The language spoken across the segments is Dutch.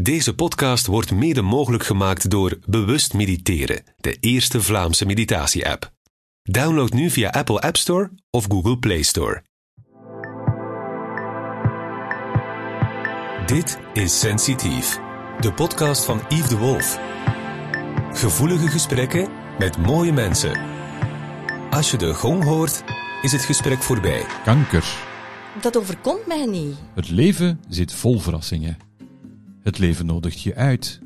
Deze podcast wordt mede mogelijk gemaakt door Bewust Mediteren, de eerste Vlaamse meditatie-app. Download nu via Apple App Store of Google Play Store. Dit is Sensitief, de podcast van Yves de Wolf. Gevoelige gesprekken met mooie mensen. Als je de gong hoort, is het gesprek voorbij. Kanker. Dat overkomt mij niet. Het leven zit vol verrassingen. Het leven nodigt je uit.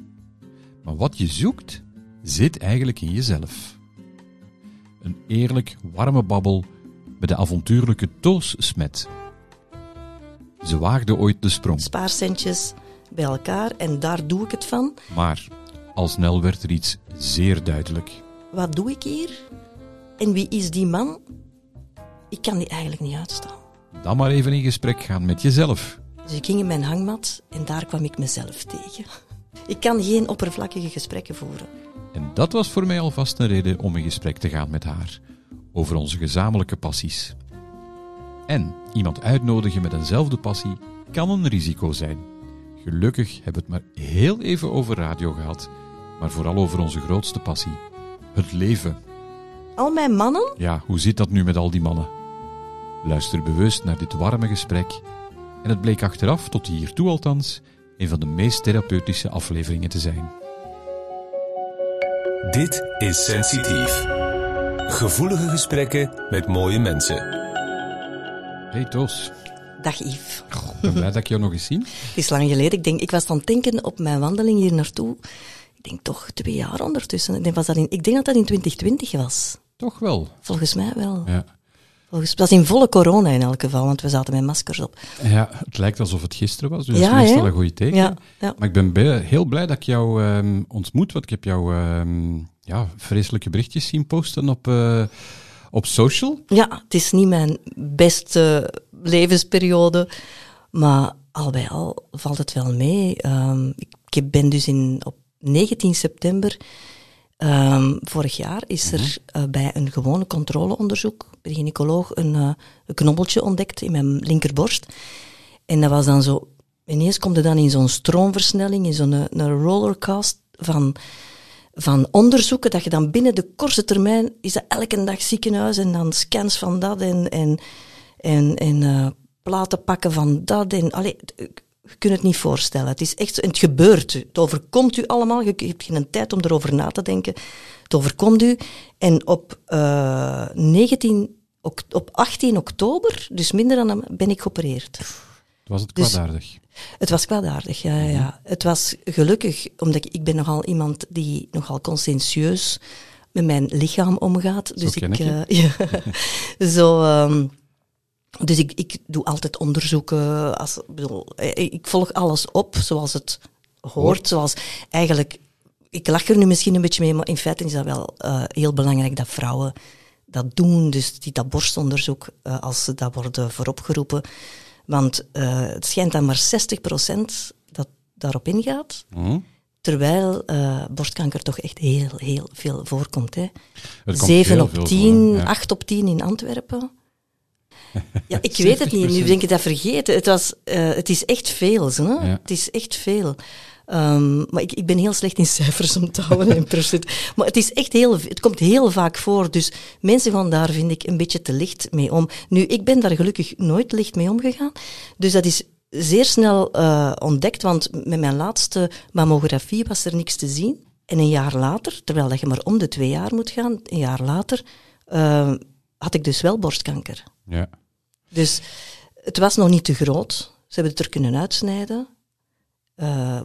Maar wat je zoekt, zit eigenlijk in jezelf. Een eerlijk, warme babbel met de avontuurlijke Toos Smet. Ze waagde ooit de sprong, Spaarcentjes bij elkaar en daar doe ik het van. maar al snel werd er iets zeer duidelijk. Wat doe ik hier? En wie is die man? Ik kan die eigenlijk niet uitstaan. Dan maar even in gesprek gaan met jezelf. Dus ik ging in mijn hangmat en daar kwam ik mezelf tegen. Ik kan geen oppervlakkige gesprekken voeren. En dat was voor mij alvast een reden om in gesprek te gaan met haar over onze gezamenlijke passies. En iemand uitnodigen met eenzelfde passie kan een risico zijn. Gelukkig hebben we het maar heel even over radio gehad, maar vooral over onze grootste passie: het leven. Al mijn mannen, Ja, hoe zit dat nu met al die mannen? Luister bewust naar dit warme gesprek. En het bleek achteraf, tot hiertoe althans, een van de meest therapeutische afleveringen te zijn. Dit is Sensitief. Gevoelige gesprekken met mooie mensen. Hey Toos, dag Yves. ik ben blij dat ik jou nog eens zie. Het is lang geleden. Ik, denk, ik was aan het denken op mijn wandeling hier naartoe. Ik denk toch twee jaar ondertussen. Ik denk, was dat in, ik denk dat dat in 2020 was. Toch wel. Volgens mij wel. Ja. Volgens, het was in volle corona in elk geval, want we zaten met maskers op. ja, het lijkt alsof het gisteren was, dus Ja, dat is meestal een goede teken. Ja, ja. Maar ik ben bij- heel blij dat ik jou ehm, ontmoet, want ik heb jou ehm, ja, vreselijke berichtjes zien posten op, eh, op social. Ja, het is niet mijn beste levensperiode, maar al bij al valt het wel mee. Ehm, ik, ik ben dus in, op 19 september ehm, vorig jaar is er eh, bij een gewone controleonderzoek bij de gynaecoloog een, eh, een knobbeltje ontdekt in mijn linkerborst. En dat was dan zo, ineens komt er dan in zo'n stroomversnelling, in zo'n eh, een rollercast van van onderzoeken, dat je dan binnen de kortste termijn, is dat elke dag ziekenhuis en dan scans van dat en, en, en, en platen pakken van dat. En, allee, je kunt het niet voorstellen. Het is echt, zo- het gebeurt. Het overkomt u allemaal. Je hebt geen tijd om erover na te denken. Het overkomt u. En op, eh 19, ok- op 18 oktober, dus minder dan een, ben ik geopereerd. Was het Dus- kwaadaardig? Het was kwaadaardig, ja, ja, ja. Het was gelukkig, omdat ik, ik ben nogal iemand die nogal conscientieus met mijn lichaam omgaat. Dus ken ik, ik eh, ja. Zo, ehm, dus ik, ik doe altijd onderzoeken. Als, ik bedoel, eh, ik volg alles op zoals het hoort. Hoort. Zoals eigenlijk, ik lach er nu misschien een beetje mee, maar in feite is dat wel eh, heel belangrijk dat vrouwen dat doen. Dus die, dat borstonderzoek, eh, als ze dat worden vooropgeroepen. Want het schijnt dat maar 60% dat daarop ingaat. Hm? Terwijl borstkanker toch echt heel, heel veel voorkomt. Hè. komt 7 heel op veel 10, voor, ja. 8 op 10 in Antwerpen. Ja, ik weet het niet. Nu 70%. denk ik dat vergeten. Het, was, eh, het is echt veel. Hè? Ja. Het is echt veel. Ehm, maar ik, ik ben heel slecht in cijfers om te houden in procent. Maar het, is echt heel, het komt heel vaak voor. Dus mensen gaan daar, vind ik, een beetje te licht mee om. Nu, ik ben daar gelukkig nooit licht mee omgegaan. Dus dat is zeer snel eh, ontdekt, want met mijn laatste mammografie was er niks te zien. En een jaar later, terwijl dat je maar om de twee jaar moet gaan, een jaar later, eh, had ik dus wel borstkanker. Ja. Dus het was nog niet te groot. Ze hebben het er kunnen uitsnijden. Eh,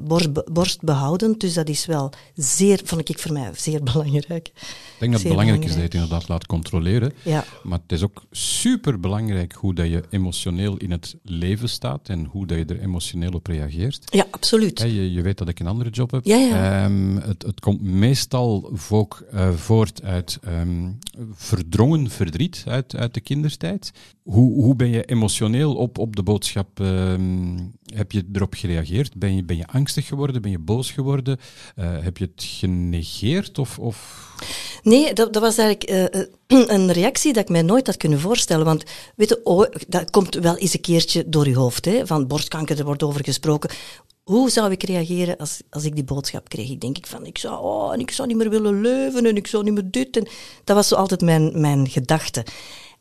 borst, behouden, dus dat is wel zeer, vond ik voor mij zeer belangrijk. Ik denk dat het belangrijk is dat je het inderdaad laat controleren. Ja, Maar het is ook super belangrijk hoe dat je emotioneel in het leven staat en hoe dat je er emotioneel op reageert. ja absoluut. Je, je weet dat ik een andere job heb. Ja, ja. Ehm, het, het komt meestal ook, eh, voort uit ehm, verdrongen verdriet uit, uit de kindertijd. Hoe, hoe ben je emotioneel op, op de boodschap? ehm, heb je erop gereageerd? Ben je, ben je angstig geworden? Ben je boos geworden? Eh, heb je het genegeerd? Of, of... Nee, dat, dat was eigenlijk eh, eh, een reactie dat ik mij nooit had kunnen voorstellen. Want weet je, oh, dat komt wel eens een keertje door je hoofd. Hè, van borstkanker, er wordt over gesproken. hoe zou ik reageren als, als ik die boodschap kreeg? Ik denk ik van, ik zou, oh, en ik zou niet meer willen leven en ik zou niet meer dit. En dat was zo altijd mijn, mijn gedachte.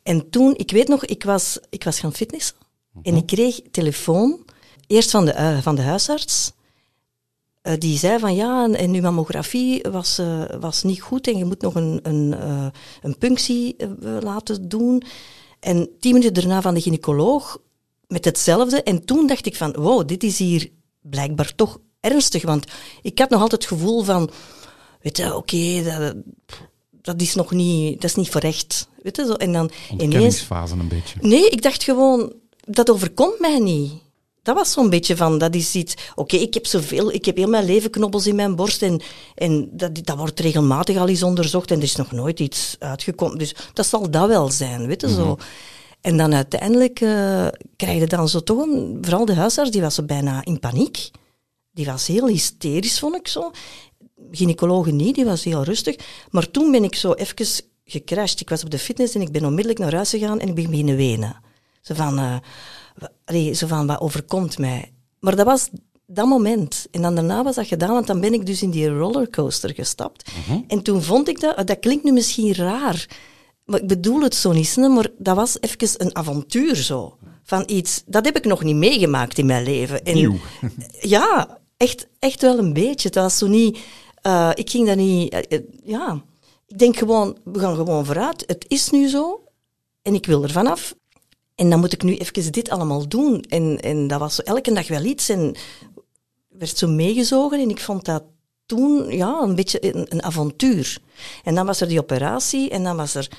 En toen, ik weet nog, ik was, ik was gaan fitnessen en ik kreeg telefoon, eerst van de, uh, van de huisarts. Uh, die zei van ja, en, en uw mammografie was, uh, was niet goed en je moet nog een, een, een punctie laten doen. En tien minuten daarna van de gynaecoloog met hetzelfde. En toen dacht ik van, wow, dit is hier blijkbaar toch ernstig. Want ik had nog altijd het gevoel van, weet je, oké, dat, dat is nog niet, dat is niet voor echt. Weet je, zo. En dan ineens... een beetje. Nee, ik dacht gewoon, dat overkomt mij niet. Dat was zo'n beetje van, dat is iets, oké, ik heb zoveel, ik heb heel mijn leven knobbels in mijn borst en, en dat, dat wordt regelmatig al eens onderzocht en er is nog nooit iets uitgekomen. Dus dat zal dat wel zijn, weet je, zo. Mhm. En dan uiteindelijk uh, krijg je dan zo toch een... Vooral de huisarts, die was zo bijna in paniek. Die was heel hysterisch, vond ik zo. Gynaecologe niet, die was heel rustig. Maar toen ben ik zo even gecrashed. Ik was op de fitness en ik ben onmiddellijk naar huis gegaan en ik ben beginnen wenen. Zo van, uh, allee, zo van, wat overkomt mij? Maar dat was dat moment. En dan daarna was dat gedaan, want dan ben ik dus in die rollercoaster gestapt. Mhm. En toen vond ik dat, dat klinkt nu misschien raar, maar ik bedoel het zo niet, maar dat was even een avontuur zo. Van iets, dat heb ik nog niet meegemaakt in mijn leven. En, Nieuw. Ja, echt, echt wel een beetje. Het was zo niet, uh, ik ging dat niet, uh, ja. Ik denk gewoon, we gaan gewoon vooruit. Het is nu zo en ik wil er vanaf. En dan moet ik nu even dit allemaal doen. En, en dat was zo elke dag wel iets en werd zo meegezogen en ik vond dat toen ja, een beetje een, een avontuur. En dan was er die operatie en dan was er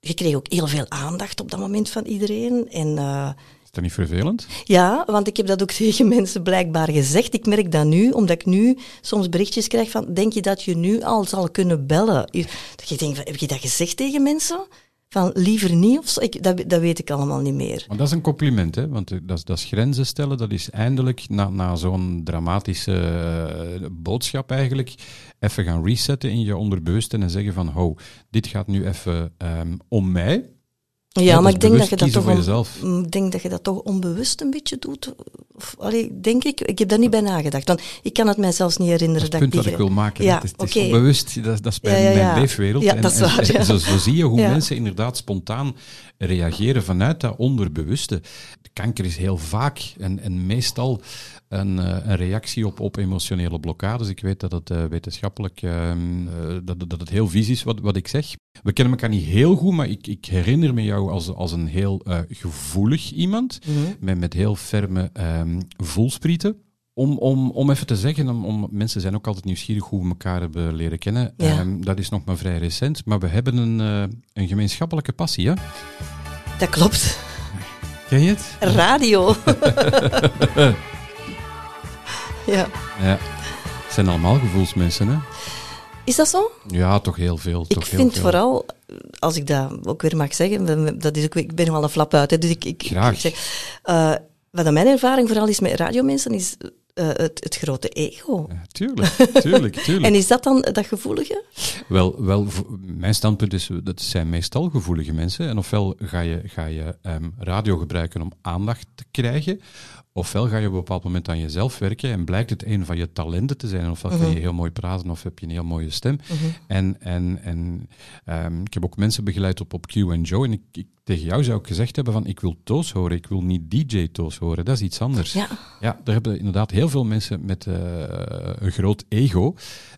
je kreeg ook heel veel aandacht op dat moment van iedereen. En, uh, is dat niet vervelend? Ja, want ik heb dat ook tegen mensen blijkbaar gezegd. Ik merk dat nu, omdat ik nu soms berichtjes krijg van, denk je dat je nu al zal kunnen bellen? Dat je denkt, heb je dat gezegd tegen mensen? Van liever niet of zo. Ik, dat, dat weet ik allemaal niet meer. Maar dat is een compliment, hè? want eh, dat is, dat is grenzen stellen. Dat is eindelijk na, na zo'n dramatische uh, boodschap eigenlijk even gaan resetten in je onderbewuste en zeggen van, ho, dit gaat nu even um, om mij. Ja, maar ik denk dat je dat toch ik denk dat je dat toch onbewust een beetje doet. Of, allee, denk ik. Ik heb daar niet bij nagedacht. Want ik kan het mij zelfs niet herinneren dat, dat ik die... wat ik wil maken. Ja, het is, het is onbewust. Dat, dat is bij ja, ja, mijn leefwereld. Ja, dat is waar, en, zo, zo, zie je hoe mensen inderdaad spontaan reageren vanuit dat onderbewuste. De kanker is heel vaak en, en meestal een, eh, een, reactie op, op emotionele blokkades. Ik weet dat het uh, wetenschappelijk uh, dat, dat het heel vies is wat, wat ik zeg. We kennen elkaar niet heel goed, maar ik, ik herinner me jou als, als een heel gevoelig iemand, mhm. met, met heel ferme um, voelsprieten. Om, om, om even te zeggen, om, om, mensen zijn ook altijd nieuwsgierig hoe we elkaar hebben leren kennen. Ja. Um, dat is nog maar vrij recent, maar we hebben een, een gemeenschappelijke passie, hè? Dat klopt. Ken je het? Radio. ja. ja. Het zijn allemaal gevoelsmensen, hè? Is dat zo? Ja, toch heel veel. Ik toch vind heel vooral, als ik dat ook weer mag zeggen, dat is ook, ik ben wel een flap uit, hè, dus ik, ik, Graag. ik zeg, uh, wat mijn ervaring vooral is met radiomensen, is uh, het, het, grote ego. Ja, tuurlijk, tuurlijk, tuurlijk. en is dat dan dat gevoelige? Wel, wel mijn standpunt is, dat zijn meestal gevoelige mensen. En ofwel ga je, ga je um, radio gebruiken om aandacht te krijgen, Ofwel ga je op een bepaald moment aan jezelf werken en blijkt het een van je talenten te zijn. Ofwel kan je mhm. heel mooi praten of heb je een heel mooie stem. Mhm. En, en, en um, ik heb ook mensen begeleid op, op Q Joe. En ik, ik, tegen jou zou ik gezegd hebben van ik wil Toos horen, ik wil niet DJ Toos horen. Dat is iets anders. Ja, ja daar hebben inderdaad heel veel mensen met uh, een groot ego.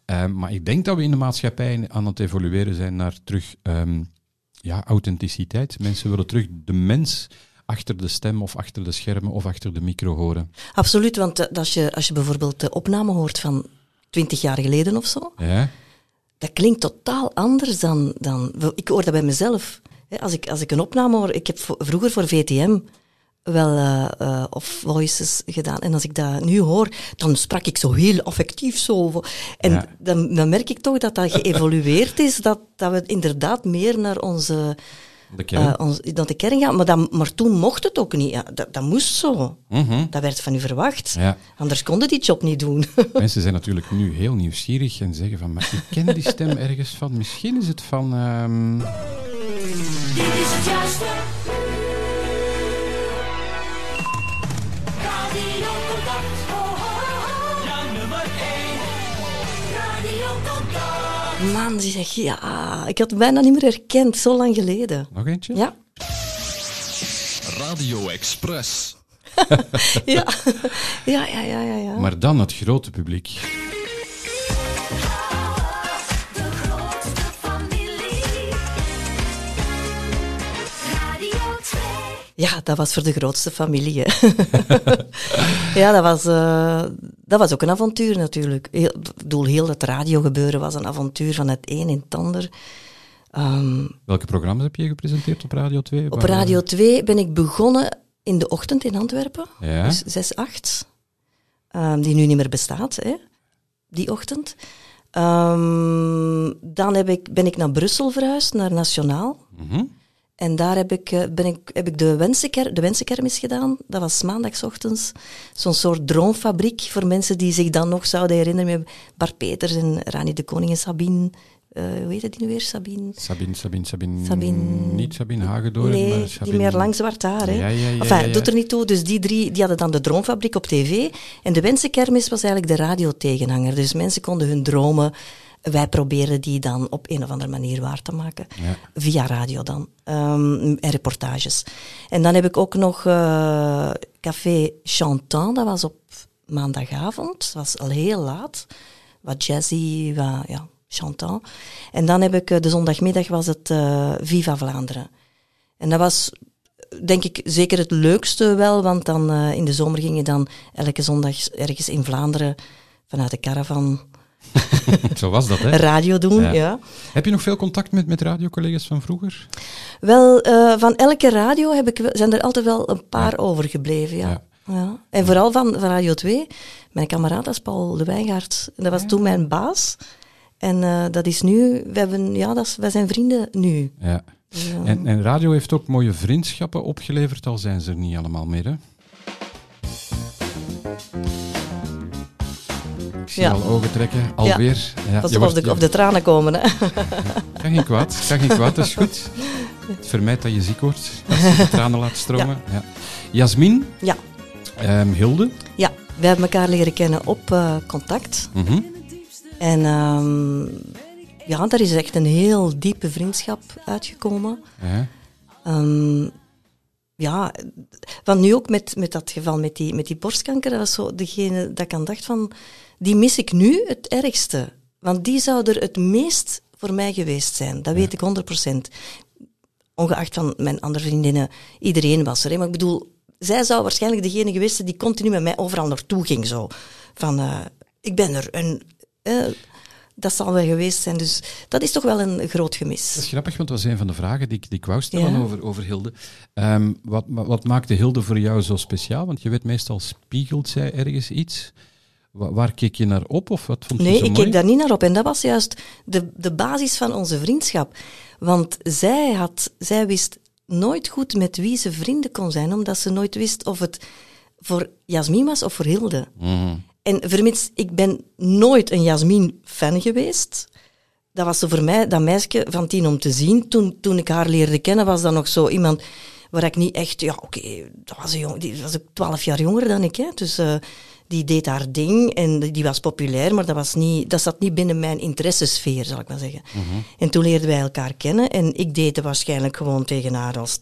Um, maar ik denk dat we in de maatschappij aan het evolueren zijn naar terug um, ja, authenticiteit. Mensen willen terug de mens achter de stem of achter de schermen of achter de micro horen. Absoluut, want eh, als je, als je bijvoorbeeld de opname hoort van twintig jaar geleden of zo, ja. dat klinkt totaal anders dan, dan... Ik hoor dat bij mezelf. Als ik, als ik een opname hoor... Ik heb vroeger voor VTM wel uh, uh, of voices gedaan. En als ik dat nu hoor, dan sprak ik zo heel affectief zo. En ja. dan, dan merk ik toch dat dat geëvolueerd is, dat, dat we inderdaad meer naar onze de kern. Uh, ons, dat de kern gaat. Maar, dan, maar toen mocht het ook niet. Ja, dat, dat moest zo. Mm -hmm. Dat werd van u verwacht. Ja. Anders konden die job niet doen. Mensen zijn natuurlijk nu heel nieuwsgierig en zeggen van, maar ik ken die stem ergens van. Misschien is het van... Um... Dit is het juiste. Man, die zegt ja. Ik had het bijna niet meer herkend, zo lang geleden. Nog eentje? Ja, Radio Express. ja, ja, ja, ja, ja. ja. Maar dan het grote publiek. Ja, dat was voor de grootste familie. ja, dat was, eh, dat was ook een avontuur natuurlijk. Heel, ik bedoel, heel het radiogebeuren was een avontuur van het een in het ander. Ehm, Welke programma's heb je gepresenteerd op Radio 2? op Waar- Radio 2 ben ik begonnen in de ochtend in Antwerpen. Ja. Dus 6, 8. ehm, die nu niet meer bestaat, hè, die ochtend. Ehm, dan heb ik, ben ik naar Brussel verhuisd, naar Nationaal. Mhm. En daar heb ik, eh, ben ik, heb ik de, wensenker, de Wensenkermis gedaan. Dat was maandagsochtends. Zo'n soort droomfabriek voor mensen die zich dan nog zouden herinneren. Met Bart Peters en Rani de Koning en Sabine. eh hoe heet die nu weer? Sabine? Sabine, Sabine, Sabine, Sabine- Niet Sabine Hagedoorn, nee, maar die meer lang zwart haar. Hè? Ja, ja, ja, enfin, ja. doet er niet toe. Dus die drie die hadden dan de Droomfabriek op tv. En de Wensenkermis was eigenlijk de radiotegenhanger. Dus mensen konden hun dromen... Wij probeerden die dan op een of andere manier waar te maken. Ja. Via radio dan. Ehm, en reportages. En dan heb ik ook nog eh, Café Chantant. Dat was op maandagavond. Dat was al heel laat. Wat jazzy, wat, ja, chantant. En dan heb ik, eh, de zondagmiddag was het eh, Viva Vlaanderen. En dat was, denk ik, zeker het leukste wel, want dan in de zomer ging je dan elke zondag ergens in Vlaanderen vanuit de caravan Zo was dat, hè? radio doen. Ja. Ja. Heb je nog veel contact met, met radiocollega's van vroeger? Wel, eh, van elke radio heb ik, zijn er altijd wel een paar overgebleven, ja. Ja. ja. En vooral van, van Radio 2. Mijn kameraad was Paul de Wijngaard. Dat was toen mijn baas. En eh, dat is nu, we hebben, ja, dat is, wij zijn vrienden nu. Ja. Dus, eh, En, en radio heeft ook mooie vriendschappen opgeleverd, al zijn ze er niet allemaal meer, hè? Ik zie Ja. al ogen trekken, alweer. Ja. Pas je op, wordt- of de, of de tranen komen, hè. Kan geen kwaad, kan geen kwaad, dat is goed. Het vermijdt dat je ziek wordt, als je de tranen laat stromen. Ja. Jasmin, Ja, ehm, Hilde. ja. We hebben elkaar leren kennen op eh, contact. Mhm. En ehm, ja, daar is echt een heel diepe vriendschap uitgekomen. Ehm, ja, want nu ook met, met dat geval met die, met die borstkanker, dat was zo degene dat ik aan dacht van, die mis ik nu het ergste. Want die zou er het meest voor mij geweest zijn, dat weet ik 100%. Ongeacht van mijn andere vriendinnen, iedereen was er. Hè. Maar ik bedoel, zij zou waarschijnlijk degene geweest zijn die continu met mij overal naartoe ging. Zo. Van, eh, ik ben er. En, eh, dat zal wel geweest zijn. Dus dat is toch wel een groot gemis. Dat is grappig, want dat was een van de vragen die ik, die ik wou stellen Ja. over, over Hilde. Ehm, wat, wat maakte Hilde voor jou zo speciaal? Want je weet meestal, spiegelt zij ergens iets? Wa- waar keek je naar op of wat vond je Nee, zo ik mooi? keek daar niet naar op. En dat was juist de, de basis van onze vriendschap. Want zij, had, zij wist nooit goed met wie ze vrienden kon zijn, omdat ze nooit wist of het voor Jasmin was of voor Hilde. Mhm. En vermits, ik ben nooit een Jasmin-fan geweest. Dat was zo voor mij, dat meisje van tien om te zien. Toen, toen ik haar leerde kennen, was dat nog zo iemand waar ik niet echt... Ja, oké, dat was een jong, die was ook twaalf jaar jonger dan ik. Hè, dus eh, die deed haar ding en die was populair, maar dat, was niet, dat zat niet binnen mijn interessesfeer, zal ik maar zeggen. En toen leerden wij elkaar kennen en ik deed het waarschijnlijk gewoon tegen haar als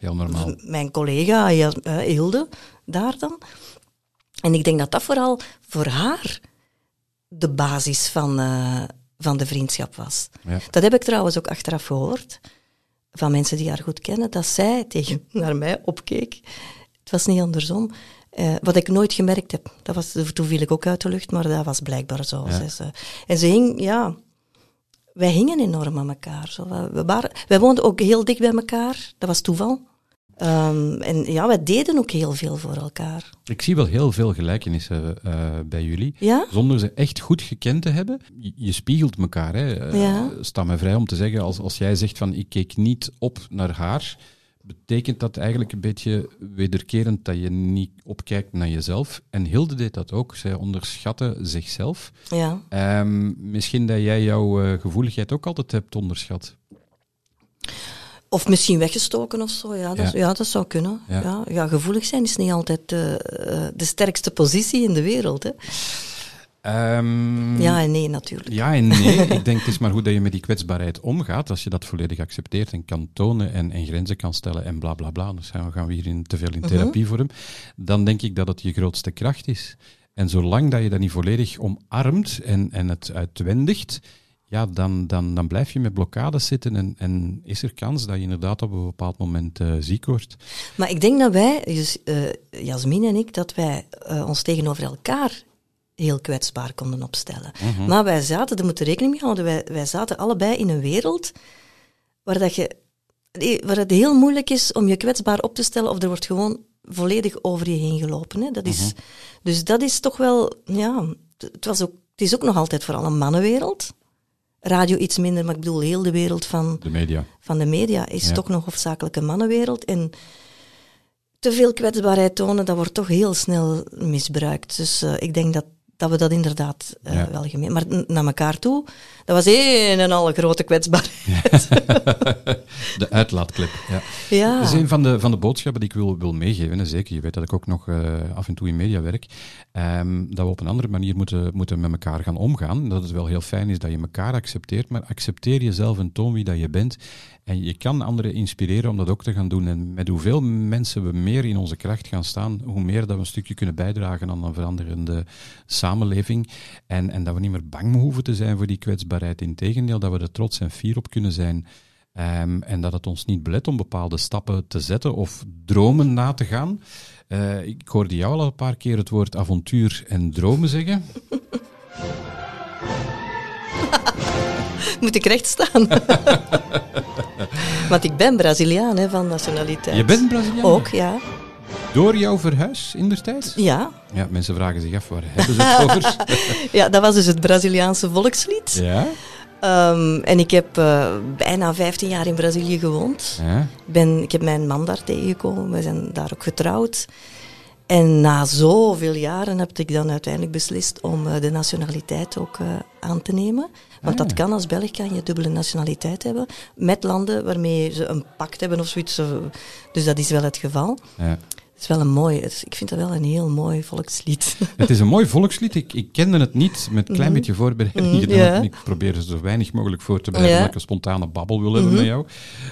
Heel normaal. mijn collega eh, Hilde daar dan. En ik denk dat dat vooral voor haar de basis van, eh, van de vriendschap was. Ja. Dat heb ik trouwens ook achteraf gehoord van mensen die haar goed kennen, dat zij tegen naar mij opkeek. Het was niet andersom. Eh, wat ik nooit gemerkt heb. Dat was, toen viel ik ook uit de lucht, maar dat was blijkbaar zo. Ja. Ze- ze- en ze hing, ja... Wij hingen enorm aan elkaar. Zo. We- We waren, wij woonden ook heel dicht bij elkaar. Dat was toeval. Ehm, en ja, wij deden ook heel veel voor elkaar. Ik zie wel heel veel gelijkenissen eh, bij jullie. Ja? Zonder ze echt goed gekend te hebben. Je, je spiegelt elkaar. Hè. Eh, Ja. Sta me vrij om te zeggen, als, als jij zegt van ik keek niet op naar haar, betekent dat eigenlijk een beetje wederkerend dat je niet opkijkt naar jezelf. En Hilde deed dat ook. Zij onderschatte zichzelf. Ja. Ehm, misschien dat jij jouw eh, gevoeligheid ook altijd hebt onderschat. Of misschien weggestoken of zo. Ja, dat, Ja. ja. dat zou kunnen. Ja. Ja. Gevoelig zijn is niet altijd eh, eh, de sterkste positie in de wereld. Hè. Ehm, Ja en nee, natuurlijk. Ja en nee. ik denk het is maar goed dat je met die kwetsbaarheid omgaat. Als je dat volledig accepteert en kan tonen en, en grenzen kan stellen en bla bla bla. Gaan we hier in, te veel in therapievorm. Dan denk ik dat het je grootste kracht is. En zolang dat je dat niet volledig omarmt en, en het uitwendigt, ja, dan, dan, dan blijf je met blokkades zitten en, en is er kans dat je inderdaad op een bepaald moment eh, ziek wordt. Maar ik denk dat wij, dus, eh, Jasmin en ik, dat wij eh, ons tegenover elkaar heel kwetsbaar konden opstellen. Maar wij zaten, daar moeten rekening mee houden, wij, wij zaten allebei in een wereld waar, dat je, waar het heel moeilijk is om je kwetsbaar op te stellen of er wordt gewoon volledig over je heen gelopen. Hè. Dat is, Dus dat is toch wel, ja, het, was ook, het is ook nog altijd vooral een mannenwereld. Radio iets minder, maar ik bedoel heel de wereld van De media. van de media is Ja. toch nog hoofdzakelijk een mannenwereld. En te veel kwetsbaarheid tonen, dat wordt toch heel snel misbruikt. Dus eh, ik denk dat, dat we dat inderdaad eh, Ja. wel gemeen... Maar naar elkaar toe, dat was één en al grote kwetsbaarheid. De uitlaatklep. Ja. Ja. Dat is een van de, van de boodschappen die ik wil, wil meegeven. En zeker, je weet dat ik ook nog eh, af en toe in media werk. ehm, dat we op een andere manier moeten, moeten met elkaar gaan omgaan. Dat het wel heel fijn is dat je elkaar accepteert. Maar accepteer jezelf en toon wie dat je bent. En je kan anderen inspireren om dat ook te gaan doen. En met hoeveel mensen we meer in onze kracht gaan staan, hoe meer dat we een stukje kunnen bijdragen aan een veranderende samenleving. En, en dat we niet meer bang hoeven te zijn voor die kwetsbaarheid. Integendeel, dat we er trots en fier op kunnen zijn. Ehm, en dat het ons niet belet om bepaalde stappen te zetten of dromen na te gaan. Eh, ik hoorde jou al een paar keer het woord avontuur en dromen zeggen. Moet ik recht staan? Want ik ben Braziliaan hè, van nationaliteit. Je bent Braziliaan? Ook, ja. Door jouw verhuis in der tijd? Ja. Ja, mensen vragen zich af, waar hebben ze het over? ja, dat was dus het Braziliaanse volkslied. ja? Ehm, en ik heb eh, bijna 15 jaar in Brazilië gewoond. ja? Ben, ik heb mijn man daar tegengekomen, we zijn daar ook getrouwd. En na zoveel jaren heb ik dan uiteindelijk beslist om eh, de nationaliteit ook eh, aan te nemen. Want dat kan als Belg, kan je dubbele nationaliteit hebben. Met landen waarmee ze een pact hebben of zoiets. Dus dat is wel het geval. ja. Het is wel een mooi, ik vind dat wel een heel mooi volkslied. Het is een mooi volkslied. Ik, ik kende het niet, met een klein beetje voorbereiding Mhm, gedaan. Ik probeer er zo weinig mogelijk voor te bereiden. Mhm. omdat ik een spontane babbel wil hebben met jou.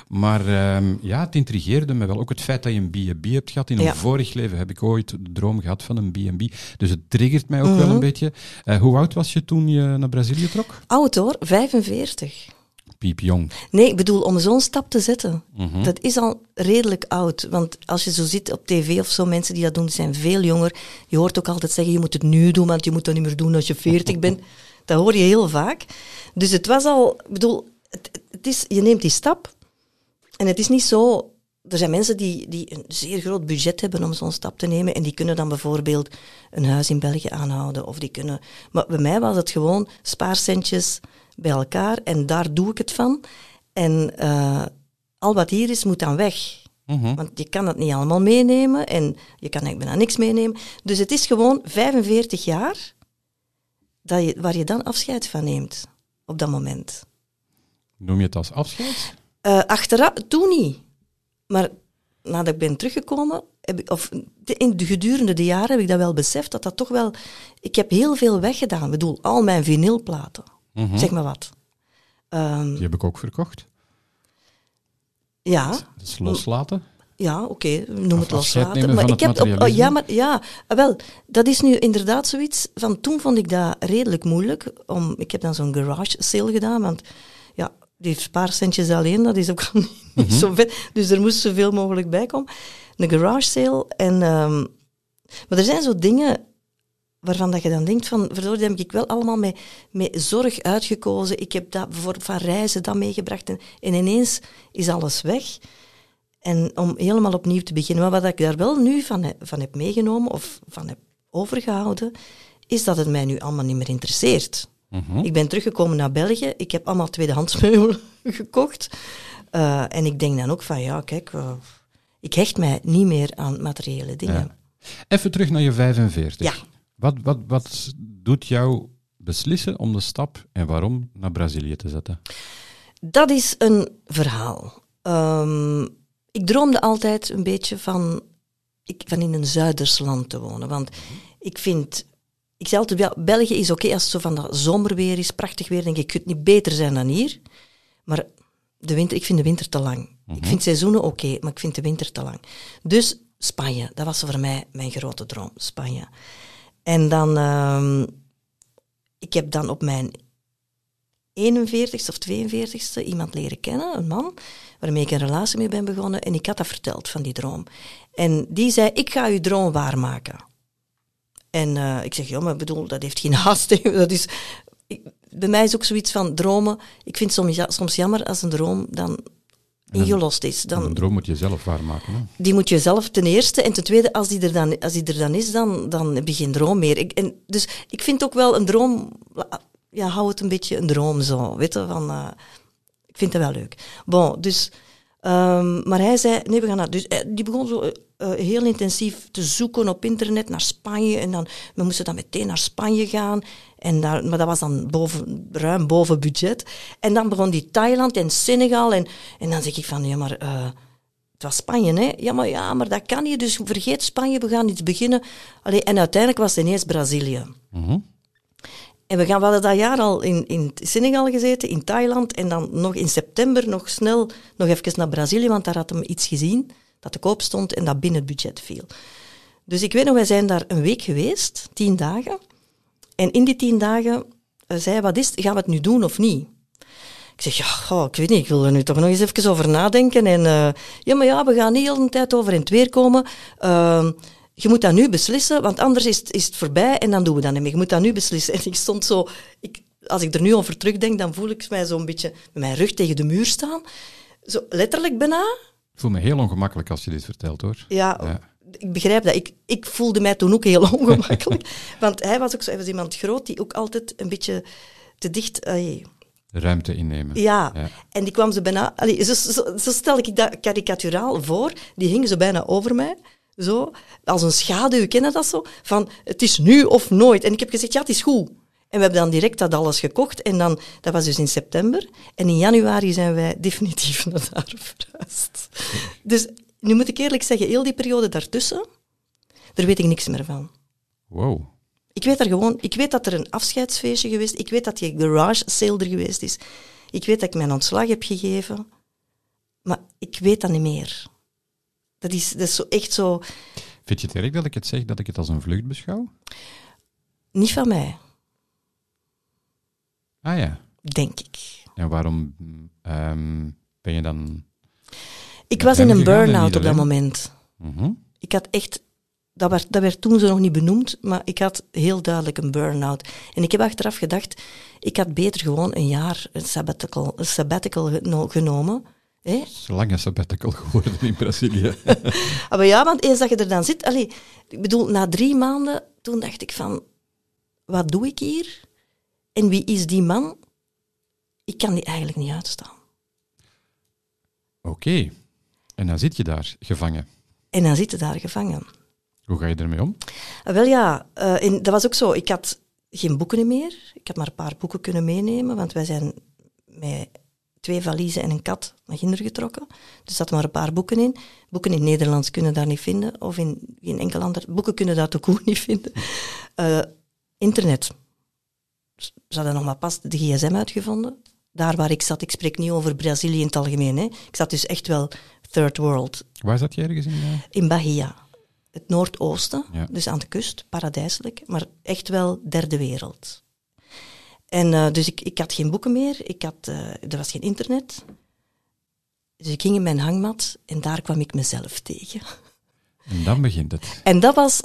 Maar ehm, ja, het intrigeerde me wel. Ook het feit dat je een B&B hebt gehad. In een Ja. vorig leven heb ik ooit de droom gehad van een B&B. Dus het triggert mij ook Mhm. wel een beetje. Eh, hoe oud was je toen je naar Brazilië trok? Oud hoor, 45. Piepjong. Nee, ik bedoel, om zo'n stap te zetten, Mhm. dat is al redelijk oud. Want als je zo ziet op tv of zo, mensen die dat doen, die zijn veel jonger. Je hoort ook altijd zeggen, je moet het nu doen, want je moet dat niet meer doen als je 40 bent. Dat hoor je heel vaak. Dus het was al, ik bedoel, het, het is, je neemt die stap. En het is niet zo... Er zijn mensen die, die een zeer groot budget hebben om zo'n stap te nemen. En die kunnen dan bijvoorbeeld een huis in België aanhouden. Of die kunnen... Maar bij mij was het gewoon spaarcentjes bij elkaar. En daar doe ik het van. En eh, al wat hier is, moet dan weg. Mhm. Want je kan dat niet allemaal meenemen. En je kan eigenlijk bijna niks meenemen. Dus het is gewoon 45 jaar dat je, waar je dan afscheid van neemt. Op dat moment. Noem je het als afscheid? Eh achteraf, toen niet. Maar nadat ik ben teruggekomen, heb ik, of in de gedurende de jaren heb ik dat wel beseft, dat dat toch wel... Ik heb heel veel weggedaan. Ik bedoel, al mijn vinylplaten. Mhm. Zeg maar wat. Ehm, Die heb ik ook verkocht. ja, Dat is loslaten. ja oké, noem het Of loslaten. Maar ik heb op, oh, ja, maar ja, ah, wel, dat is nu inderdaad zoiets. Van toen vond ik dat redelijk moeilijk. Om, ik heb dan zo'n garage sale gedaan, want ja, die spaarcentjes alleen, dat is ook niet, niet zo vet. Dus er moest zoveel mogelijk bij komen. Een garage sale. En, ehm, maar er zijn zo dingen waarvan dat je dan denkt van, verdorie, dat heb ik wel allemaal met, met zorg uitgekozen. Ik heb dat voor, van reizen dat meegebracht. En, en ineens is alles weg. En om helemaal opnieuw te beginnen. Maar wat ik daar wel nu van, he- van heb meegenomen of van heb overgehouden, is dat het mij nu allemaal niet meer interesseert. Mhm. Ik ben teruggekomen naar België. Ik heb allemaal tweedehands meubelen gekocht. Eh, en ik denk dan ook van, ja, kijk, eh, ik hecht mij niet meer aan materiële dingen. Ja. Even terug naar je 45. Ja. Wat, wat, wat doet jou beslissen om de stap en waarom naar Brazilië te zetten? Dat is een verhaal. Ehm, ik droomde altijd een beetje van, ik, van in een Zuiders land te wonen. Want ik vind ik zei altijd, België is oké als het zo van dat zomerweer is, prachtig weer, denk ik, het niet beter zijn dan hier. Maar de winter, ik vind de winter te lang. Ik vind seizoenen oké, maar ik vind de winter te lang. Dus Spanje, dat was voor mij mijn grote droom, Spanje. En dan, ehm, ik heb dan op mijn 41ste of 42ste iemand leren kennen, een man, waarmee ik een relatie mee ben begonnen. En ik had dat verteld van die droom. En die zei, ik ga uw droom waarmaken. En eh, ik zeg, ja, maar bedoel, dat heeft geen haast. Dat is, bij mij is ook zoiets van dromen. Ik vind het soms, soms jammer als een droom dan ingelost is. Dan, een droom moet je zelf waarmaken. Hè? die moet je zelf ten eerste. En ten tweede, als die er dan, als die er dan is, dan, dan heb je geen droom meer. Ik, en, dus ik vind ook wel een droom... Ja, hou het een beetje een droom zo. Weet je, van... eh, ik vind het wel leuk. Bon, dus... ehm, maar hij zei, nee, we gaan naar... Dus eh, die begon zo eh, eh, heel intensief te zoeken op internet naar Spanje. En dan, we moesten dan meteen naar Spanje gaan. En daar, maar dat was dan boven, ruim boven budget. En dan begon die Thailand en Senegal. En, en dan zeg ik van, ja, maar... het was Spanje, hè? Ja, maar, ja, maar dat kan niet. Dus vergeet Spanje, we gaan iets beginnen. Allee, en uiteindelijk was het ineens Brazilië. Mhm. En we, gaan, we hadden dat jaar al in, in Senegal gezeten, in Thailand. En dan nog in september nog snel nog even naar Brazilië, want daar had hem iets gezien dat te koop stond en dat binnen het budget viel. Dus ik weet nog, wij zijn daar een week geweest, tien dagen. En in die tien dagen eh, zei wat is gaan we het nu doen of niet? Ik zeg, ja, ik weet niet, ik wil er nu toch nog eens even over nadenken. En eh, ja, maar ja, we gaan niet heel de tijd over in het weer komen. Ehm, je moet dat nu beslissen, want anders is het, is het voorbij en dan doen we dat niet meer. Je moet dat nu beslissen. En ik stond zo, ik, als ik er nu over terugdenk, dan voel ik mij zo'n beetje met mijn rug tegen de muur staan. Zo letterlijk bijna. Ik voel me heel ongemakkelijk als je dit vertelt, hoor. Ja, Ja. ik begrijp dat. Ik, ik voelde mij toen ook heel ongemakkelijk. want hij was ook zo, hij was iemand groot die ook altijd een beetje te dicht... Ruimte innemen. ja. Ja. en die kwam ze bijna... Allee, zo, zo, zo stel ik dat karikaturaal voor. Die hing zo bijna over mij. Zo, als een schaduw, ken je dat zo? Van, het is nu of nooit. En ik heb gezegd, ja, het is goed. En we hebben dan direct dat alles gekocht. En dan, dat was dus in september. En in januari zijn wij definitief naar daar verhuisd. Dus nu moet ik eerlijk zeggen, heel die periode daartussen, daar weet ik niks meer van. Wow. Ik weet er gewoon, ik weet dat er een afscheidsfeestje geweest is. Ik weet dat die garage sale er geweest is. Ik weet dat ik mijn ontslag heb gegeven. Maar ik weet dat niet meer. Dat is, dat is zo echt zo, Vind je het erg dat ik het zeg, dat ik het als een vlucht beschouw? niet van mij, Ah ja. denk ik. En waarom ehm, ben je dan... Ik was in een burn-out op dat moment. Mhm. Ik had echt, dat werd, dat werd toen zo nog niet benoemd, maar ik had heel duidelijk een burn-out. En ik heb achteraf gedacht, ik had beter gewoon een jaar een sabbatical, een sabbatical geno- genomen. Hè? Lange sabbatical geworden in Brazilië. Ah, maar ja, want eens dat je er dan zit... Allee, ik bedoel, na drie maanden, toen dacht ik van... Wat doe ik hier? En wie is die man? Ik kan die eigenlijk niet uitstaan. Oké. En dan zit je daar, gevangen. En dan zit je daar gevangen. Hoe ga je ermee om? Ah, wel ja, eh, en dat was ook zo. Ik had geen boeken meer. Ik had maar een paar boeken kunnen meenemen, want wij zijn met twee valiezen en een kat naar Ginder getrokken. Dus er zaten maar een paar boeken in. Boeken in Nederlands kunnen daar niet vinden, of in geen enkel ander... Boeken kunnen dat ook niet vinden. Eh, internet. Ze hadden nog maar pas de gsm uitgevonden. Daar waar ik zat, ik spreek niet over Brazilië in het algemeen. Hè. Ik zat dus echt wel third world. Waar zat je ergens in? In Bahia. Het noordoosten, Ja. dus aan de kust, paradijselijk, maar echt wel derde wereld. En eh, dus ik, ik had geen boeken meer, ik had, eh, er was geen internet. Dus ik ging in mijn hangmat en daar kwam ik mezelf tegen. En dan begint het. En dat was,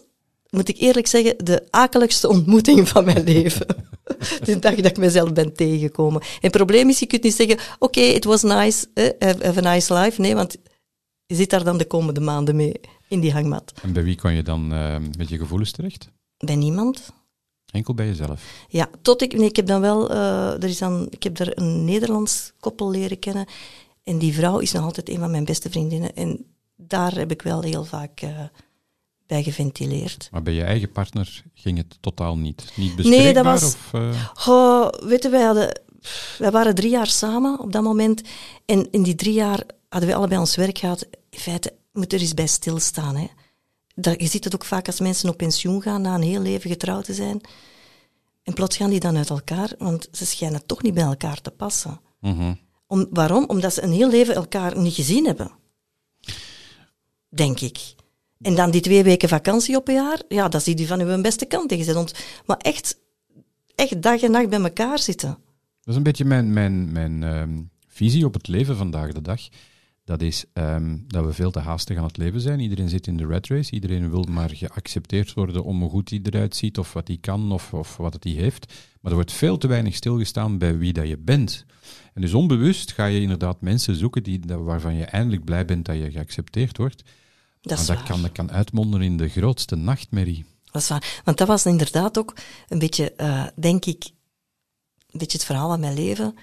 moet ik eerlijk zeggen, de akeligste ontmoeting van mijn leven. de dag dat ik mezelf ben tegengekomen. En het probleem is, je kunt niet zeggen, oké, it was nice, eh, have a nice life. Nee, want je zit daar dan de komende maanden mee in die hangmat. En bij wie kon je dan met je gevoelens terecht? Bij niemand. Enkel bij jezelf. Ja, tot ik, nee, ik heb dan wel, eh, er is dan, ik heb er een Nederlands koppel leren kennen. En die vrouw is nog altijd een van mijn beste vriendinnen. En daar heb ik wel heel vaak eh, bij geventileerd. Maar bij je eigen partner ging het totaal niet. Niet bespreekbaar? Nee, dat was- Of, eh, Goh, weet je, wij, hadden, wij waren drie jaar samen op dat moment. En in die drie jaar hadden we allebei ons werk gehad. In feite, moet er eens bij stilstaan. Hè. Dat, je ziet het ook vaak als mensen op pensioen gaan na een heel leven getrouwd te zijn. En plots gaan die dan uit elkaar, want ze schijnen toch niet bij elkaar te passen. Mhm. Om, waarom? Omdat ze een heel leven elkaar niet gezien hebben. Denk ik. En dan die twee weken vakantie op een jaar, ja, dat zie je van uw beste kant tegen Maar echt, echt dag en nacht bij elkaar zitten. Dat is een beetje mijn, mijn, mijn ehm, visie op het leven vandaag de dag. Dat is ehm, dat we veel te haastig aan het leven zijn. Iedereen zit in de red race. Iedereen wil maar geaccepteerd worden om hoe goed hij eruit ziet, of wat hij kan, of, of wat hij heeft. Maar er wordt veel te weinig stilgestaan bij wie dat je bent. En dus onbewust ga je inderdaad mensen zoeken die, waarvan je eindelijk blij bent dat je geaccepteerd wordt. Dat maar dat waar. kan, dat kan uitmonden in de grootste nachtmerrie. Dat is waar. Want dat was inderdaad ook een beetje, eh, denk ik, een beetje het verhaal van mijn leven.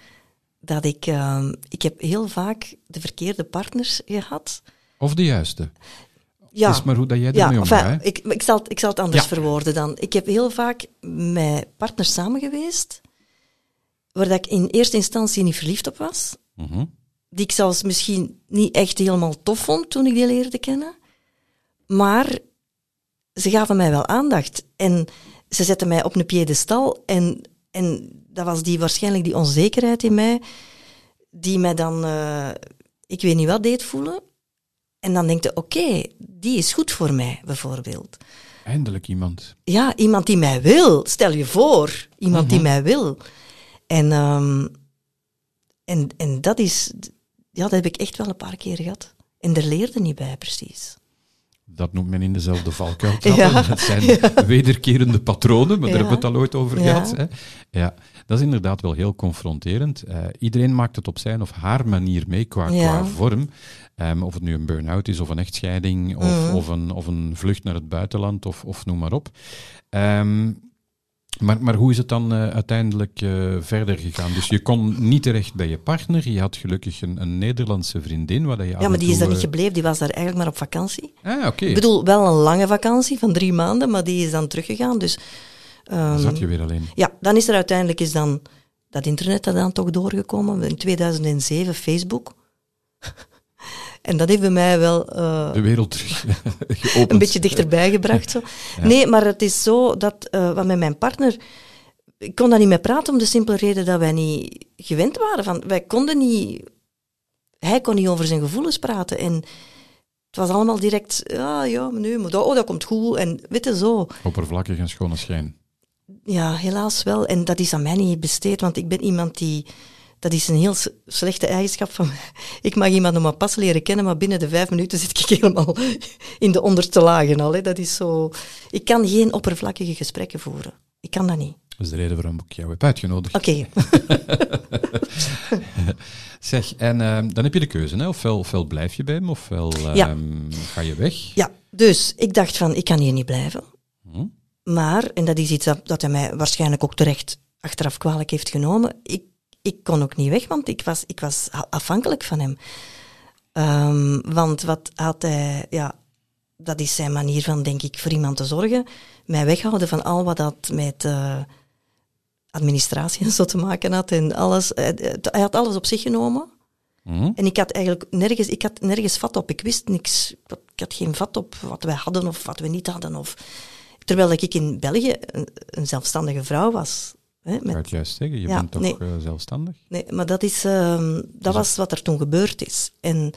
Dat ik, ehm, ik heb heel vaak de verkeerde partners gehad. Of de juiste. Ja, Het is maar hoe dat jij ja ermee omgaat. enfin, ik, ik, zal, het- ik zal het anders Ja. verwoorden dan. Ik heb heel vaak met partners samen geweest, waar dat ik in eerste instantie niet verliefd op was. Mhm. Die ik zelfs misschien niet echt helemaal tof vond toen ik die leerde kennen. Maar ze gaven mij wel aandacht. En ze zetten mij op een piedestal. En, en dat was die, waarschijnlijk die onzekerheid in mij, die mij dan, eh, ik weet niet wat, deed voelen. En dan denk je, oké, die is goed voor mij, bijvoorbeeld. Eindelijk iemand. Ja, iemand die mij wil. Stel je voor, iemand die mij wil. En, ehm, en, en dat is, ja, dat heb ik echt wel een paar keer gehad. En er leerde niet bij, precies. Dat noemt men in dezelfde valkuil. Ja. Dat zijn wederkerende patronen, maar daar hebben we het al ooit over gehad. Hè? Ja, dat is inderdaad wel heel confronterend. Eh, iedereen maakt het op zijn of haar manier mee qua, qua vorm. Ehm, of het nu een burn-out is, of een echtscheiding, of, Mhm. of, een, of een vlucht naar het buitenland, of, of noem maar op. Ehm, maar, maar hoe is het dan eh, uiteindelijk eh, verder gegaan? Dus je kon niet terecht bij je partner. Je had gelukkig een, een Nederlandse vriendin. Waar dat je Ja, maar die is daar niet eh, gebleven. Die was daar eigenlijk maar op vakantie. Ah, oké. Ik bedoel, wel een lange vakantie van drie maanden, maar die is dan teruggegaan. Dus, ehm, Zat je weer alleen. Ja, dan is er uiteindelijk is dan dat internet er dan toch doorgekomen. In 2007 Facebook. En dat heeft bij mij wel eh, De wereld terug geopend. een beetje dichterbij gebracht. Zo. Nee, maar het is zo dat eh, wat met mijn partner... Ik kon daar niet mee praten om de simpele reden dat wij niet gewend waren. Van, wij konden niet... Hij kon niet over zijn gevoelens praten. En het was allemaal direct... Ja, ja, maar dat, oh, dat komt goed. En weet je, zo. Oppervlakkig en schone schijn. Ja, helaas wel. En dat is aan mij niet besteed, want ik ben iemand die... Dat is een heel slechte eigenschap van mij. Ik mag iemand nog maar pas leren kennen, maar binnen de vijf minuten zit ik helemaal in de onderste lagen al. Hè. Dat is zo... Ik kan geen oppervlakkige gesprekken voeren. Ik kan dat niet. Dat is de reden waarom ik jou heb uitgenodigd. Oké. Zeg, en ehm, dan heb je de keuze, hè? Ofwel, ofwel blijf je bij hem, ofwel ehm, Ja. ga je weg. Ja, dus ik dacht van, ik kan hier niet blijven. Hm? Maar, en dat is iets dat, dat hij mij waarschijnlijk ook terecht achteraf kwalijk heeft genomen, ik, ik kon ook niet weg, want ik was, ik was afhankelijk van hem. Ehm, want wat had hij, ja, dat is zijn manier van, denk ik, voor iemand te zorgen, mij weghouden van al wat dat met eh, administratie en zo te maken had en alles. Hij, hij had alles op zich genomen. Hm? En ik had eigenlijk nergens, ik had nergens vat op. Ik wist niks. Ik had geen vat op wat wij hadden of wat we niet hadden. Of... Terwijl ik in België een, een zelfstandige vrouw was. Hè, Ik met, het juist zeggen, je Ja, bent toch nee. eh, zelfstandig? nee, maar dat, is, ehm, dat was wat er toen gebeurd is. En,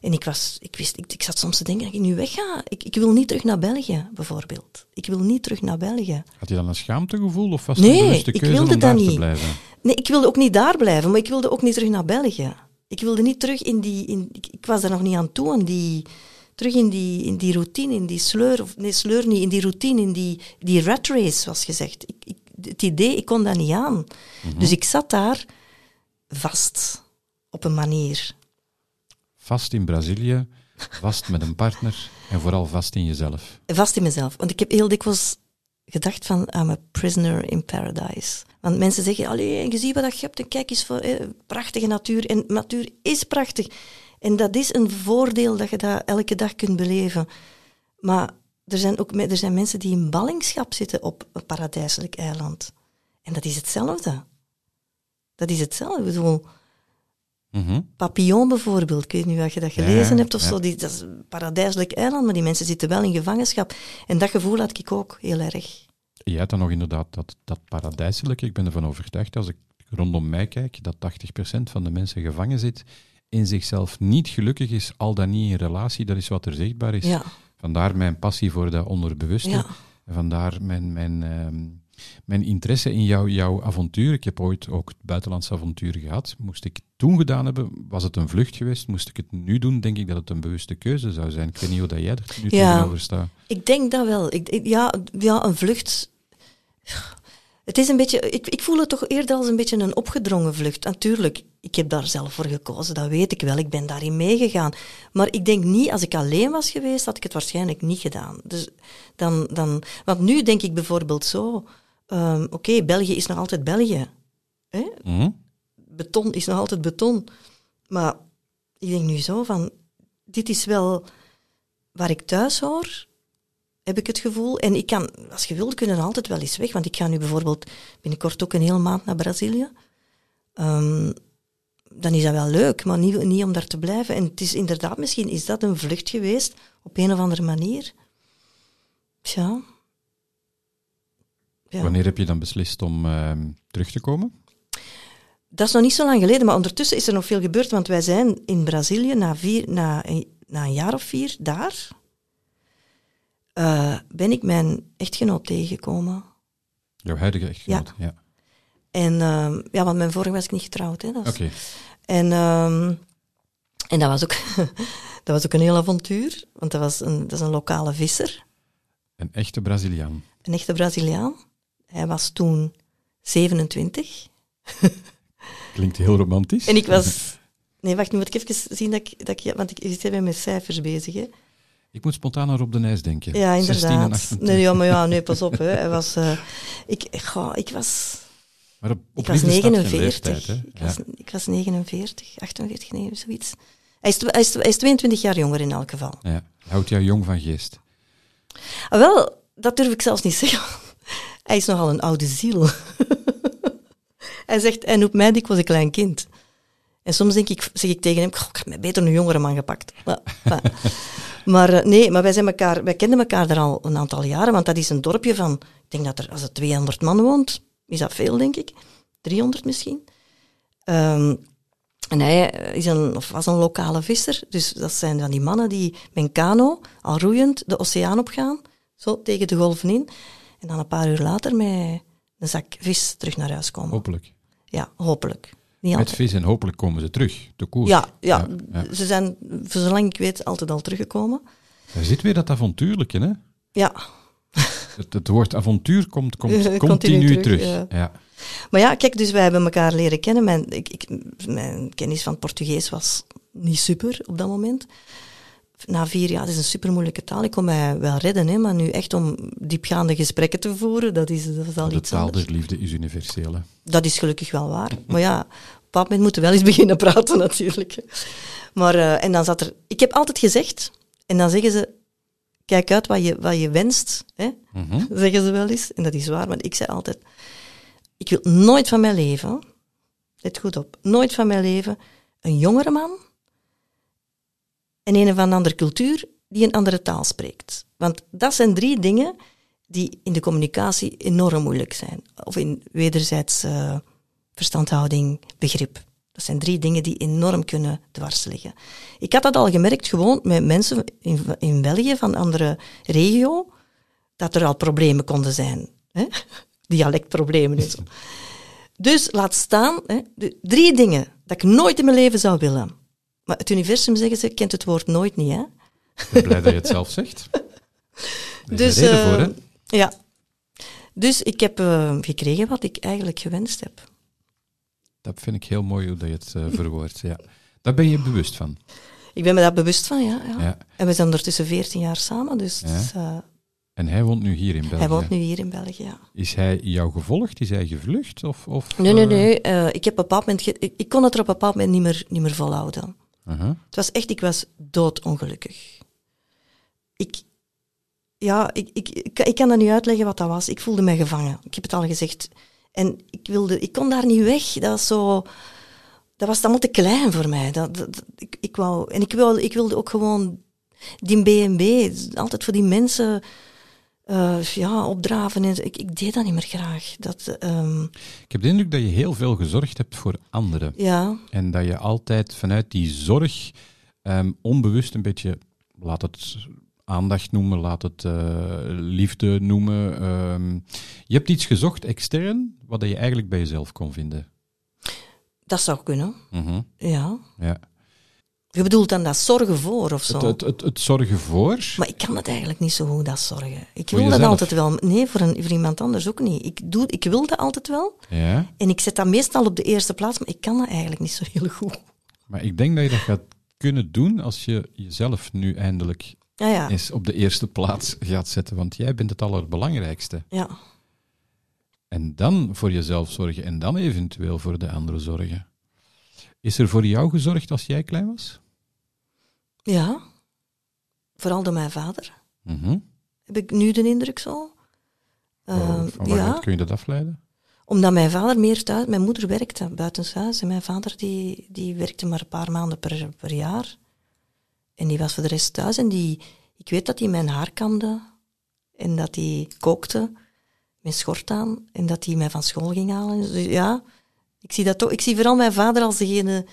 en ik, was, ik, wist, ik, ik zat soms te denken, dat ik nu wegga. Ik, ik wil niet terug naar België, bijvoorbeeld. Ik wil niet terug naar België. Had je dan een schaamtegevoel of was het Nee, een bewuste ik keuze wilde om daar te niet. blijven? Nee, ik wilde ook niet daar blijven, maar ik wilde ook niet terug naar België. Ik wilde niet terug in die... In, ik, ik was daar nog niet aan toe, in die, terug in die, in die routine, in die sleur... Of, nee, sleur niet, in die routine, in die, die rat race, zoals gezegd. Ik, ik, het idee, ik kon dat niet aan. Dus ik zat daar vast, op een manier. Vast in Brazilië, vast met een partner en vooral vast in jezelf. Vast in mezelf. Want ik heb heel dikwijls gedacht van, I'm a prisoner in paradise. Want mensen zeggen, allee, je ziet wat dat je hebt en kijk eens voor eh, prachtige natuur. En natuur is prachtig. En dat is een voordeel dat je dat elke dag kunt beleven. Maar er zijn ook er zijn mensen die in ballingschap zitten op een paradijselijk eiland. En dat is hetzelfde. Dat is hetzelfde. Ik bedoel, Mhm. Papillon bijvoorbeeld, ik weet niet of je dat Ja, gelezen hebt of ja. zo. Die, dat is een paradijselijk eiland, maar die mensen zitten wel in gevangenschap. En dat gevoel had ik ook heel erg. Je hebt dan nog inderdaad dat, dat paradijselijke. Ik ben ervan overtuigd, als ik rondom mij kijk, dat 80% van de mensen gevangen zit, in zichzelf niet gelukkig is, al dan niet in relatie. Dat is wat er zichtbaar is. Ja, Vandaar mijn passie voor dat onderbewuste. ja. En vandaar mijn, mijn, ehm, mijn interesse in jouw, jouw avontuur. Ik heb ooit ook het buitenlandse avontuur gehad. Moest ik het toen gedaan hebben, was het een vlucht geweest. Moest ik het nu doen, denk ik dat het een bewuste keuze zou zijn. Ik weet niet hoe dat jij er nu Ja. tegenover staat. Ik denk dat wel. Ik, ik- ja, ja, een vlucht. Het is een beetje, ik, ik voel het toch eerder als een beetje een opgedrongen vlucht. Natuurlijk, ik heb daar zelf voor gekozen, dat weet ik wel. Ik ben daarin meegegaan. Maar ik denk niet, als ik alleen was geweest, had ik het waarschijnlijk niet gedaan. Dus dan, dan, want nu denk ik bijvoorbeeld zo, ehm, oké, België is nog altijd België. Hè? Mhm. beton is nog altijd beton. Maar ik denk nu zo van, dit is wel waar ik thuis hoor, heb ik het gevoel. En ik kan, als je wilt, kunnen altijd wel eens weg. Want ik ga nu bijvoorbeeld binnenkort ook een hele maand naar Brazilië. Ehm, dan is dat wel leuk, maar niet, niet om daar te blijven. En het is inderdaad, misschien is dat een vlucht geweest, op een of andere manier. Tja. Ja. Wanneer heb je dan beslist om ehm, terug te komen? Dat is nog niet zo lang geleden, maar ondertussen is er nog veel gebeurd, want wij zijn in Brazilië na, vier, na, na een jaar of vier daar, eh, ben ik mijn echtgenoot tegengekomen. Jouw huidige echtgenoot? Ja. En ehm, ja, want mijn vorige was ik niet getrouwd. Oké. En, ehm, en dat, was ook, dat was ook een heel avontuur, want dat, was een, dat is een lokale visser, Een echte Braziliaan. een echte Braziliaan. Hij was toen 27. Klinkt heel romantisch. En ik was... Nee, wacht, nu moet ik even zien dat ik... Dat ik want ik ben met cijfers bezig, hè. Ik moet spontaan naar Rob de Nijs denken. Ja, 16 en inderdaad. 28. Nee, ja, maar ja, nee, pas op. Hè. Hij was, eh, ik, goh, ik was, Maar op, op ik was liefde staat geen 49. leeftijd, hè? ik, Ja. was, ik was 49, 48, nee, zoiets. Hij is, hij, is, hij is 22 jaar jonger in elk geval. Ja. Houdt jou jong van geest. Ah, wel, dat durf ik zelfs niet zeggen. Hij is nogal een oude ziel. hij zegt, hij noemt mij dikwijls een klein kind. En soms denk ik, zeg ik tegen hem, "Goh, ik heb mij beter een jongere man gepakt. Maar. Maar eh, nee, maar wij, zijn elkaar, wij kenden elkaar er al een aantal jaren, want dat is een dorpje van, ik denk dat er, als er 200 man woont, is dat veel, denk ik. 300 misschien. Ehm, en hij is een, of was een lokale visser, dus dat zijn dan die mannen die met een kano, al roeiend, de oceaan opgaan, zo tegen de golven in, en dan een paar uur later met een zak vis terug naar huis komen. Hopelijk. Ja, hopelijk. Niet Met vis en hopelijk komen ze terug. De koers. Ja, ja, ja. ze zijn, voor zolang ik weet, altijd al teruggekomen. Daar zit weer dat avontuurlijke, hè? Ja, Het, het woord avontuur komt, komt Continu continu, terug, terug. ja. Maar ja, kijk, dus wij hebben elkaar leren kennen. Mijn, ik, ik, mijn kennis van het Portugees was niet super op dat moment. Na vier jaar, het is een super moeilijke taal. Ik kon mij wel redden, hè, maar nu echt om diepgaande gesprekken te voeren, dat is, dat is al De iets taal anders. der liefde is universeel. hè. Dat is gelukkig wel waar. Maar ja, op een bepaald moment moeten we wel eens beginnen praten, natuurlijk. Maar, eh, en dan zat er... Ik heb altijd gezegd, en dan zeggen ze, kijk uit wat je, wat je wenst, hè? Mhm. zeggen ze wel eens. En dat is waar, want ik zei altijd, ik wil nooit van mijn leven, let goed op, nooit van mijn leven een jongere man en een of een andere cultuur die een andere taal spreekt. Want dat zijn drie dingen die in de communicatie enorm moeilijk zijn. Of in wederzijds eh, verstandhouding, begrip. Dat zijn drie dingen die enorm kunnen dwars liggen. Ik had dat al gemerkt gewoon met mensen in, in België van andere regio, dat er al problemen konden zijn. Hè? Dialectproblemen en zo. Dus laat staan, hè, de drie dingen dat ik nooit in mijn leven zou willen. Maar het universum, zeggen ze, kent het woord nooit niet. Hè? Ik ben blij dat je het zelf zegt. Dus, reden eh, voor, hè? Ja. Dus ik heb eh, gekregen wat ik eigenlijk gewenst heb. Dat vind ik heel mooi hoe dat je het eh, verwoordt. Ja. Daar ben je bewust van. Ik ben me daar bewust van, ja. ja. Ja. En we zijn ondertussen 14 jaar samen, dus het Ja. is, eh, En hij woont nu hier in België. hij woont nu hier in België. Ja. Is hij jou gevolgd? Is hij gevlucht? Of, of, Nee, nee, eh, nee. eh, ik, heb op een bepaald moment ik kon het er op een bepaald moment niet meer, niet meer volhouden. Uh-huh. Het was echt, ik was doodongelukkig. Ik, ja, ik, ik, ik, ik kan dat niet uitleggen wat dat was. Ik voelde mij gevangen. Ik heb het al gezegd. En ik, wilde, ik kon daar niet weg. Dat was zo... dat was allemaal te klein voor mij. Dat, ik, ik wou, en ik, wou, ik wilde ook gewoon die B&B, altijd voor die mensen eh, ja, opdraven. En, zo. ik, ik deed dat niet meer graag. Dat, ehm, Ik heb de indruk dat je heel veel gezorgd hebt voor anderen. ja, En dat je altijd vanuit die zorg ehm, onbewust een beetje, laat het aandacht noemen, laat het eh, liefde noemen. ehm, je hebt iets gezocht extern, wat je eigenlijk bij jezelf kon vinden. dat zou kunnen. Mhm, Ja. Ja. Je bedoelt dan dat zorgen voor of zo? Het, het, het, het zorgen voor. Maar ik kan het eigenlijk niet zo goed, dat zorgen. Ik wil dat altijd wel. Nee, voor, een, voor iemand anders ook niet. Ik, doe, ik wil dat altijd wel. Ja, En ik zet dat meestal op de eerste plaats, maar ik kan dat eigenlijk niet zo heel goed. maar ik denk dat je dat gaat kunnen doen als je jezelf nu eindelijk Ja, ja. eens op de eerste plaats gaat zetten. Want jij bent het allerbelangrijkste. ja. En dan voor jezelf zorgen en dan eventueel voor de anderen zorgen. Is er voor jou gezorgd als jij klein was? Ja. Vooral door mijn vader. Mhm. Heb ik nu de indruk zo. Ehm, van ja, kun je dat afleiden? omdat mijn vader meer thuis... Mijn moeder werkte buitenshuis en mijn vader die, die werkte maar een paar maanden per, per jaar. En die was voor de rest thuis en die... Ik weet dat hij mijn haar kamde en dat hij kookte met schort aan en dat hij mij van school ging halen. Dus ja, ik zie dat toch. Ik zie vooral mijn vader als degene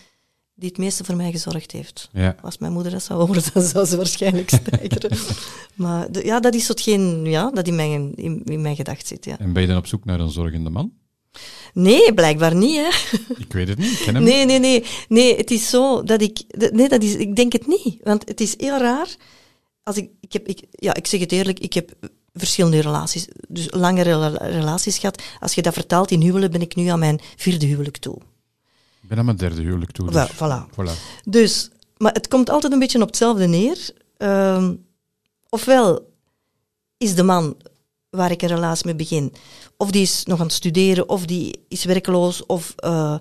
die het meeste voor mij gezorgd heeft. Ja. Als mijn moeder dat zou horen, dan zou ze waarschijnlijk stijgeren. maar de- ja, dat is hetgeen ja, dat in mijn, in, in mijn gedacht zit. Ja. En ben je dan op zoek naar een zorgende man? Nee, blijkbaar niet. Hè. Ik weet het niet, ik ken hem Nee, nee, nee. Nee, het is zo dat ik... Nee, dat is, ik denk het niet. Want het is heel raar. Als ik, ik, heb, ik, ja, ik zeg het eerlijk, ik heb verschillende relaties, dus langere rela- relaties gehad. Als je dat vertaalt in huwelijk, ben ik nu aan mijn vierde huwelijk toe. Ik ben aan mijn derde huwelijk toe. Dus. voilà. voilà. Dus, maar het komt altijd een beetje op hetzelfde neer. Ehm, ofwel is de man waar ik een relatie mee begin, of die is nog aan het studeren, of die is werkloos, of, eh,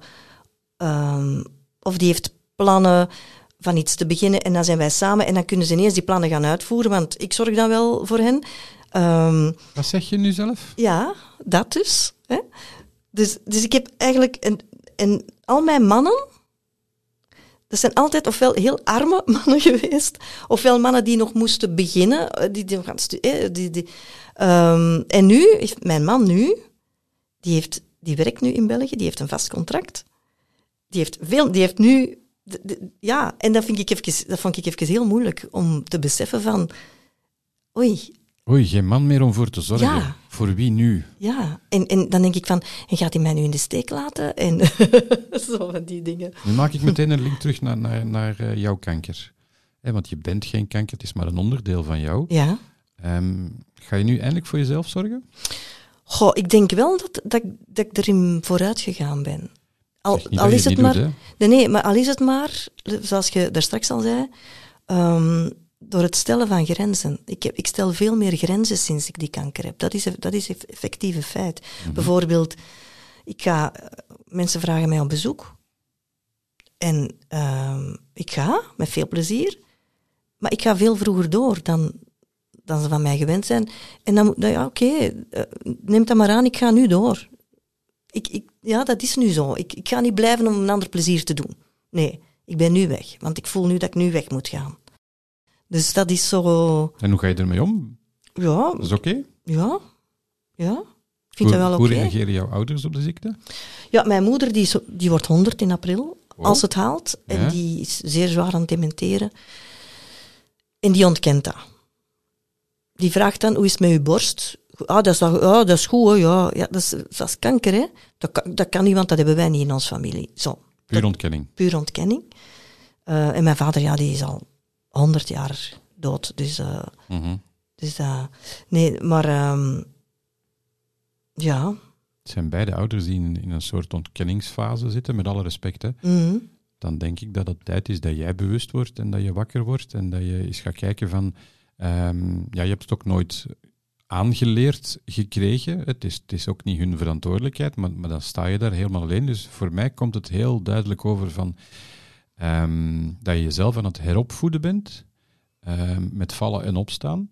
ehm, of die heeft plannen van iets te beginnen en dan zijn wij samen en dan kunnen ze ineens die plannen gaan uitvoeren, want ik zorg dan wel voor hen. Ehm, Wat zeg je nu zelf? ja, dat dus. Hè? Dus, dus ik heb eigenlijk... En, en al mijn mannen... Dat zijn altijd ofwel heel arme mannen geweest, ofwel mannen die nog moesten beginnen. eh, Die, die gaan eh, die, die, Ehm, en nu, heeft mijn man nu, die, heeft, die werkt nu in België, die heeft een vast contract. Die heeft, veel, die heeft nu... de- de- ja, en dat, vind ik even, dat vond ik even heel moeilijk om te beseffen van... Oei, Oei, geen man meer om voor te zorgen. Ja. Voor wie nu? Ja, en, en dan denk ik van, en gaat hij mij nu in de steek laten? En zo van die dingen. Nu maak ik meteen een link terug naar, naar, naar eh, jouw kanker. Want je bent geen kanker, het is maar een onderdeel van jou. Ja. Ehm, ga je nu eindelijk voor jezelf zorgen? Goh, ik denk wel dat, dat, ik- dat ik erin vooruit gegaan ben. Al, al is het maar... doet, nee, nee, maar al is het maar, zoals je daar straks al zei, ehm, door het stellen van grenzen. Ik, heb, ik stel veel meer grenzen sinds ik die kanker heb. Dat is, dat is eff- effectief een feit. Bijvoorbeeld, ik ga, eh, mensen vragen mij op bezoek. En ehm, ik ga, met veel plezier. Maar ik ga veel vroeger door dan, dan ze van mij gewend zijn. En dan moet, nou ja, oké, eh, neem dat maar aan, ik ga nu door. Ik, ik, ja, dat is nu zo. Ik, ik ga niet blijven om een ander plezier te doen. Nee, ik ben nu weg. Want ik voel nu dat ik nu weg moet gaan. Dus dat is zo... En hoe ga je ermee om? Ja, Dat is oké? ja, ja. Ik vind Hoe, dat wel hoe oké. reageren jouw ouders op de ziekte? Ja, mijn moeder die, is- die wordt 100 in april, Oh. als het haalt. En Ja. die is zeer zwaar aan het dementeren. En die ontkent dat. Die vraagt dan, hoe is het met uw borst? Ah, dat is, ja, dat is goed, hè. Ja, ja, dat, is, dat is kanker, hè. Dat kan, dat kan niet, want dat hebben wij niet in onze familie. Zo, Puur ontkenning. puur ontkenning. Eh, en mijn vader, ja, die is al 100 jaar dood. Dus, Mhm. dus dat... nee, maar... ehm, ja. Het zijn beide ouders die in, in een soort ontkenningsfase zitten, met alle respect. Hè. mhm. Dan denk ik dat het tijd is dat jij bewust wordt en dat je wakker wordt en dat je eens gaat kijken van... ehm, ja, je hebt het ook nooit aangeleerd gekregen. Het is, het is ook niet hun verantwoordelijkheid, maar, maar dan sta je daar helemaal alleen. Dus voor mij komt het heel duidelijk over van... ehm, dat je jezelf aan het heropvoeden bent, ehm, met vallen en opstaan.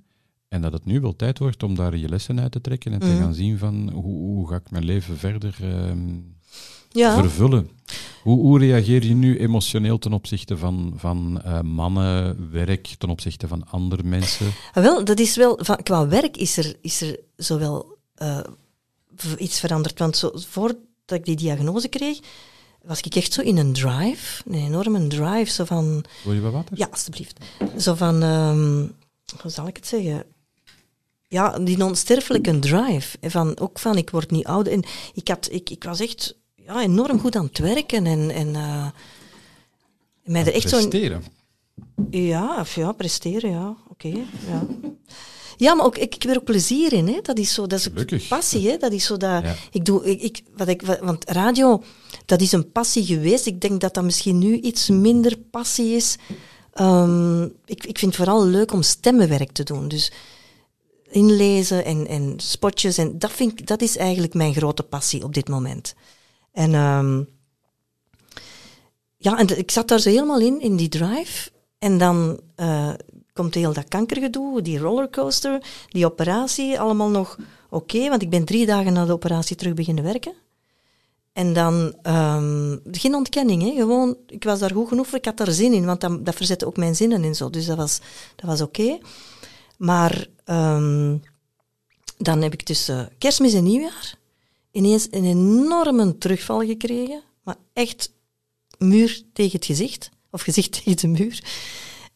En dat het nu wel tijd wordt om daar je lessen uit te trekken en te Mhm. gaan zien van hoe, hoe ga ik mijn leven verder Ja. vervullen. Hoe, hoe reageer je nu emotioneel ten opzichte van, van eh, mannen, werk, ten opzichte van andere mensen? Ah, wel, dat is wel, van, qua werk is er, is er zowel eh, iets veranderd. Want zo, voordat ik die diagnose kreeg, was ik echt zo in een drive, een enorme drive, zo van... Wil je wat water? Ja, alstublieft. Zo van, ehm, hoe zal ik het zeggen? Ja, die onsterfelijke drive. Van, ook van, ik word niet ouder. En ik, had, ik, ik was echt ja, enorm goed aan het werken. En, en mij er echt. Presteren. Ja, of ja, presteren, ja. Oké, ja. Ja, maar ook, ik, ik heb er ook plezier in, hè. Dat is zo, dat is Gelukkig. passie, hè. Dat is zo dat... Ja. Ik doe, ik, ik, wat ik, wat- want radio, dat is een passie geweest. Ik denk dat dat misschien nu iets minder passie is. Ehm, ik, ik vind het vooral leuk om stemmenwerk te doen. Dus inlezen en, en spotjes. En dat, vind ik, dat is eigenlijk mijn grote passie op dit moment. En... ehm, ja, en ik zat daar zo helemaal in, in die drive. En dan eh, komt heel dat kankergedoe, die rollercoaster, die operatie, allemaal nog oké. want ik ben drie dagen na de operatie terug beginnen werken. En dan, ehm, geen ontkenning, hè. gewoon, ik was daar goed genoeg voor, ik had daar zin in, want dat, dat verzette ook mijn zinnen en zo. Dus dat was, dat was oké. Maar ehm, dan heb ik tussen kerstmis en nieuwjaar ineens een enorme terugval gekregen. Maar echt muur tegen het gezicht. Of gezicht tegen de muur.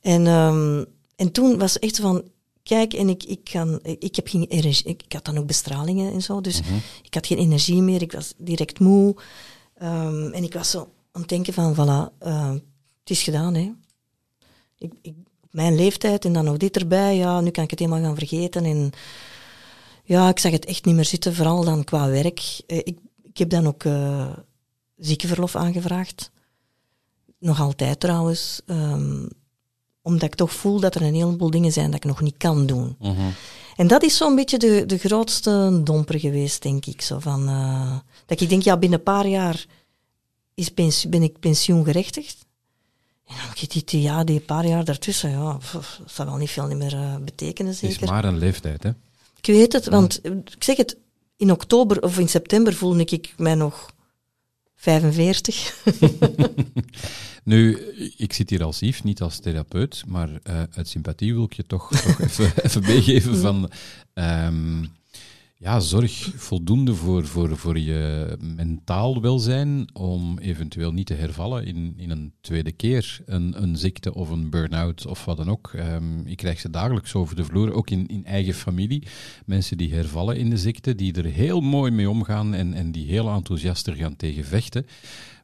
En, ehm, en toen was echt van... Kijk, en ik, ik, kan, ik, heb geen energie... Ik, had dan ook bestralingen en zo. Dus ik had geen energie meer. Ik was direct moe. Ehm, en ik was zo aan het denken van... Voilà, eh, het is gedaan, hè. Ik, ik, op mijn leeftijd en dan nog dit erbij. Ja, nu kan ik het helemaal gaan vergeten. En ja, ik zag het echt niet meer zitten. Vooral dan qua werk. Eh, ik, ik heb dan ook eh, ziekenverlof aangevraagd. Nog altijd trouwens. ehm, omdat ik toch voel dat er een heleboel dingen zijn dat ik nog niet kan doen. Mhm. En dat is zo'n beetje de, de grootste domper geweest, denk ik. Zo van, eh, dat ik denk, ja, binnen een paar jaar is ben ik pensioengerechtigd. En dan heb je die, ja, die paar jaar daartussen, ja, pff, dat zal wel niet veel meer eh, betekenen, Het is zeker. maar een leeftijd, hè? Ik weet het, want eh, ik zeg het, in oktober of in september voelde ik mij nog 45. Nu, ik zit hier als Yves, niet als therapeut, maar eh, uit sympathie wil ik je toch, toch even, even meegeven van... ehm, ja, zorg voldoende voor, voor, voor je mentaal welzijn om eventueel niet te hervallen in, in een tweede keer een, een ziekte of een burn-out of wat dan ook. Ehm, ik krijg ze dagelijks over de vloer, ook in, in eigen familie. Mensen die hervallen in de ziekte, die er heel mooi mee omgaan en, en die heel enthousiast er gaan tegen vechten.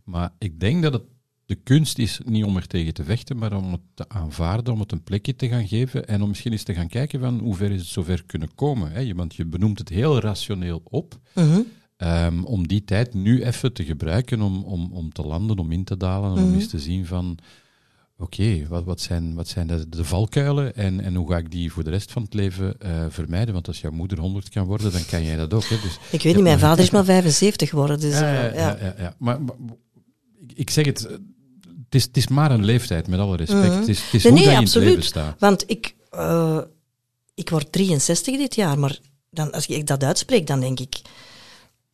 Maar ik denk dat het de kunst is niet om er tegen te vechten, maar om het te aanvaarden, om het een plekje te gaan geven en om misschien eens te gaan kijken van hoe ver is het zover kunnen komen. Hè? Want je benoemt het heel rationeel op. Mhm. Ehm, om die tijd nu even te gebruiken om, om, om te landen, om in te dalen, en om Mhm. eens te zien van, oké, wat, wat zijn, wat zijn de, de valkuilen en, en hoe ga ik die voor de rest van het leven eh, vermijden? Want als jouw moeder 100 kan worden, dan kan jij dat ook. Hè? Dus, Ik weet niet, mijn vader is maar 75 geworden, dus ja, eh, ja, ja, ja, ja. Maar, maar ik, ik zeg het, het is, het is maar een leeftijd, met alle respect. Mhm. Het is, het is Nee, hoe nee, dat je in het leven absoluut. staat. Want ik, eh, ik word 63 dit jaar, maar dan, als ik dat uitspreek, dan denk ik...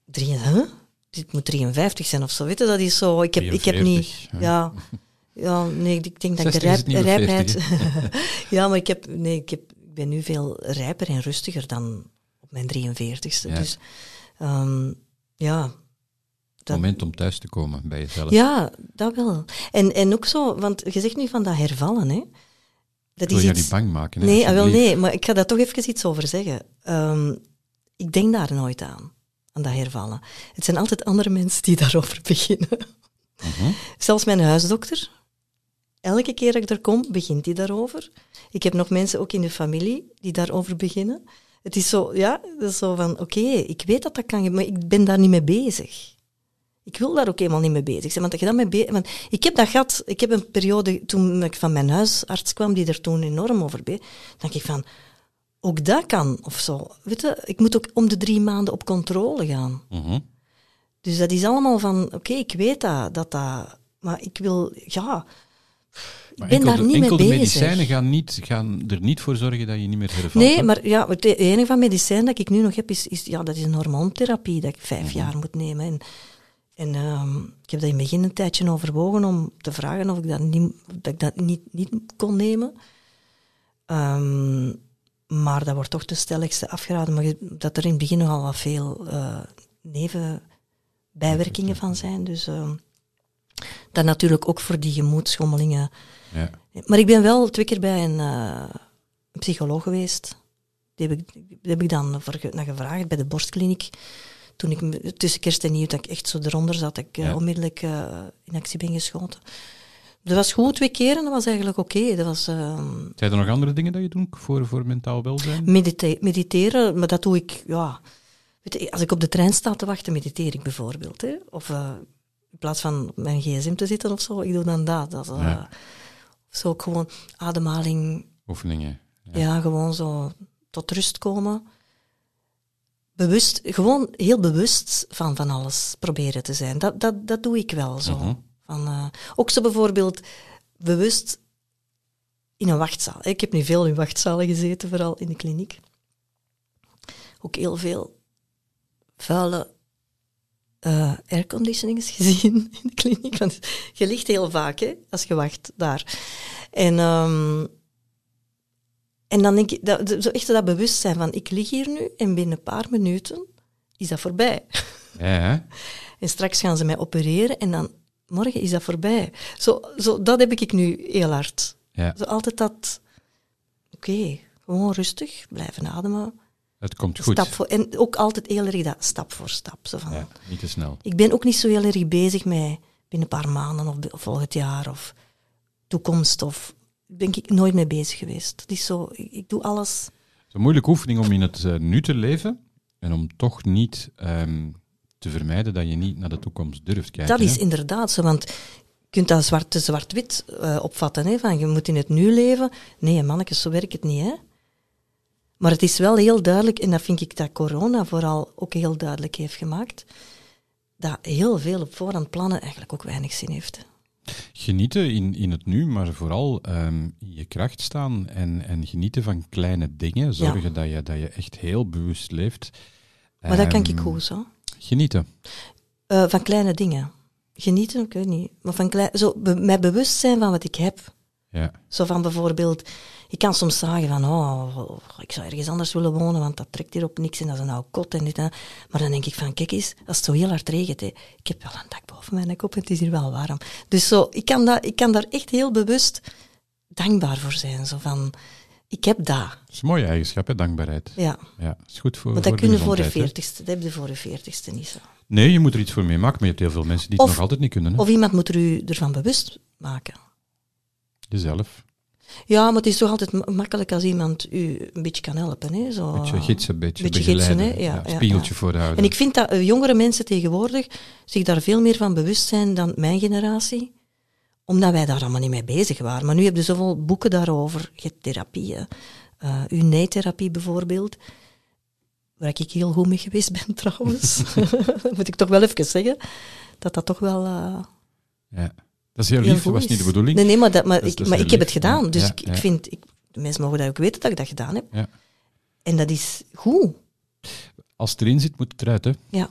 Drie, huh? Dit moet 53 zijn of zo, weet je? Dat is zo... Ik heb, ik heb niet... 43, ja. Ja, nee, ik denk dat ik de 60 is het rijp, nieuwe rijpheid... 40, ja, maar ik, heb, nee, ik, heb, ik ben nu veel rijper en rustiger dan op mijn 43ste. Ja. Dus ehm, ja... dat- Moment om thuis te komen bij jezelf. ja, dat wel. En, en ook zo, want je zegt nu van dat hervallen, hè. Dat Ik wil je iets... niet bang maken. hè, Nee, ah, wel nee, maar ik ga daar toch even iets over zeggen. Ehm, ik denk daar nooit aan, aan dat hervallen. Het zijn altijd andere mensen die daarover beginnen. Mhm. Zelfs mijn huisdokter, elke keer dat ik er kom, begint hij daarover. Ik heb nog mensen ook in de familie die daarover beginnen. Het is zo, ja, dat is zo van, oké, ik weet dat dat kan, maar ik ben daar niet mee bezig. Ik wil daar ook helemaal niet mee bezig zijn, want, dat je dat mee want ik heb dat gehad, ik heb een periode toen ik van mijn huisarts kwam, die er toen enorm over beet, dacht ik van, ook dat kan, of zo. Weet je, ik moet ook om de drie maanden op controle gaan. Mhm. Dus dat is allemaal van, oké, ik weet dat, dat dat, maar ik wil, ja, ik ben daar de, niet mee de bezig. medicijnen gaan, niet, gaan er niet voor zorgen dat je niet meer hervalt. Nee, maar ja, het enige van medicijn dat ik nu nog heb, is, is, ja, dat is een hormoontherapie dat ik vijf Mhm. jaar moet nemen. En, En ehm, ik heb dat in het begin een tijdje overwogen om te vragen of ik dat niet, dat ik dat niet, niet kon nemen. Ehm, maar dat wordt toch de stelligste afgeraden, maar dat er in het begin nogal wat veel eh, nevenbijwerkingen van zijn. Dus ehm, dat natuurlijk ook voor die gemoedschommelingen. Ja. Maar ik ben wel twee keer bij een, eh, psycholoog geweest. Die heb ik, die heb ik dan voor naar gevraagd bij de borstkliniek. Toen ik tussen kerst en nieuw, dat ik echt zo eronder zat, dat ik eh, Ja. onmiddellijk eh, in actie ben geschoten. Dat was goed twee keer en dat was eigenlijk oké. Dat was ehm, Zijn er nog andere dingen dat je doet voor, voor mentaal welzijn? medite- mediteren, maar dat doe ik, ja. Je, als ik op de trein sta te wachten, mediteer ik bijvoorbeeld. Hè? Of eh, in plaats van op mijn gsm te zitten of zo, ik doe dan dat. dat Ja. Zo ook gewoon ademhaling, Oefeningen. ja. gewoon zo tot rust komen. Bewust, gewoon heel bewust van van alles proberen te zijn. Dat, dat, dat doe ik wel zo. Mhm. van, eh, ook zo bijvoorbeeld bewust in een wachtzaal. Ik heb nu veel in wachtzalen gezeten, vooral in de kliniek. Ook heel veel vuile eh airconditionings gezien in de kliniek. Want je ligt heel vaak hè, als je wacht daar. En, ehm, en dan denk ik, dat, zo echt dat bewustzijn van ik lig hier nu en binnen een paar minuten is dat voorbij. Ja? En straks gaan ze mij opereren en dan morgen is dat voorbij. Zo, zo, dat heb ik nu heel hard. ja. Zo altijd dat, oké, gewoon rustig, blijven ademen. Het komt goed. Stap voor, en ook altijd heel erg dat stap voor stap. Zo van, Ja, niet te snel. Ik ben ook niet zo heel erg bezig met binnen een paar maanden of, of volgend jaar of toekomst. Of denk ik nooit mee bezig geweest. Het is zo, ik, ik doe alles. Het is een moeilijke oefening om in het eh, nu te leven en om toch niet ehm, te vermijden dat je niet naar de toekomst durft kijken. dat is hè? inderdaad zo, want je kunt dat zwart, zwart-wit eh, opvatten. Hè, van je moet in het nu leven. Nee, mannetjes, zo werkt het niet. Hè? Maar het is wel heel duidelijk, en dat vind ik dat corona vooral ook heel duidelijk heeft gemaakt, dat heel veel op voorhand plannen eigenlijk ook weinig zin heeft. Genieten in, in het nu, maar vooral ehm, in je kracht staan en, en genieten van kleine dingen. Zorgen dat, je, dat je echt heel bewust leeft. Maar dat kan ik Ehm, goed zo. Genieten. Eh, van kleine dingen. Genieten, ik weet niet. Maar van klein, zo, be, mij bewust zijn van wat ik heb. Ja. Zo van bijvoorbeeld, ik kan soms zeggen van, oh, ik zou ergens anders willen wonen, want dat trekt hier op niks en dat is een oude kot en dit en. Maar dan denk ik van, kijk eens, als het zo heel hard regent, hè, ik heb wel een dak boven mijn kop en het is hier wel warm. Dus zo, ik kan, dat, ik kan daar echt heel bewust dankbaar voor zijn. Zo van, ik heb dat. Dat is een mooie eigenschap, hè, dankbaarheid. Ja. Ja, is goed voor, voor dat de kun je voor hè. veertigste, dat heb je voor je veertigste niet zo. Nee, je moet er iets voor meemaken, maar je hebt heel veel mensen die het Of- nog altijd niet kunnen. Hè? Of iemand moet er u ervan bewust maken. Jezelf. Ja, maar het is toch altijd ma- makkelijk als iemand u een beetje kan helpen. Hè? Zo, Een beetje gidsen, een beetje, beetje gidsen, begeleiden. hè? Ja, ja, spiegeltje ja. voorhouden. En ik vind dat eh, jongere mensen tegenwoordig zich daar veel meer van bewust zijn dan mijn generatie. Omdat wij daar allemaal niet mee bezig waren. Maar nu heb je zoveel boeken daarover. Je hebt therapieën. eh uw nee-therapie bijvoorbeeld. Waar ik heel goed mee geweest ben trouwens. moet ik toch wel even zeggen. Dat dat toch wel... eh, Ja. Dat is heel lief, dat was niet de bedoeling. Nee, nee, maar, dat, maar, Dat is- ik, dat maar ik heb het gedaan. Dus ik, vind... Ik, de mensen mogen dat ook weten dat ik dat gedaan heb. Ja. En dat is goed. Als het erin zit, moet het eruit. Hè? Ja.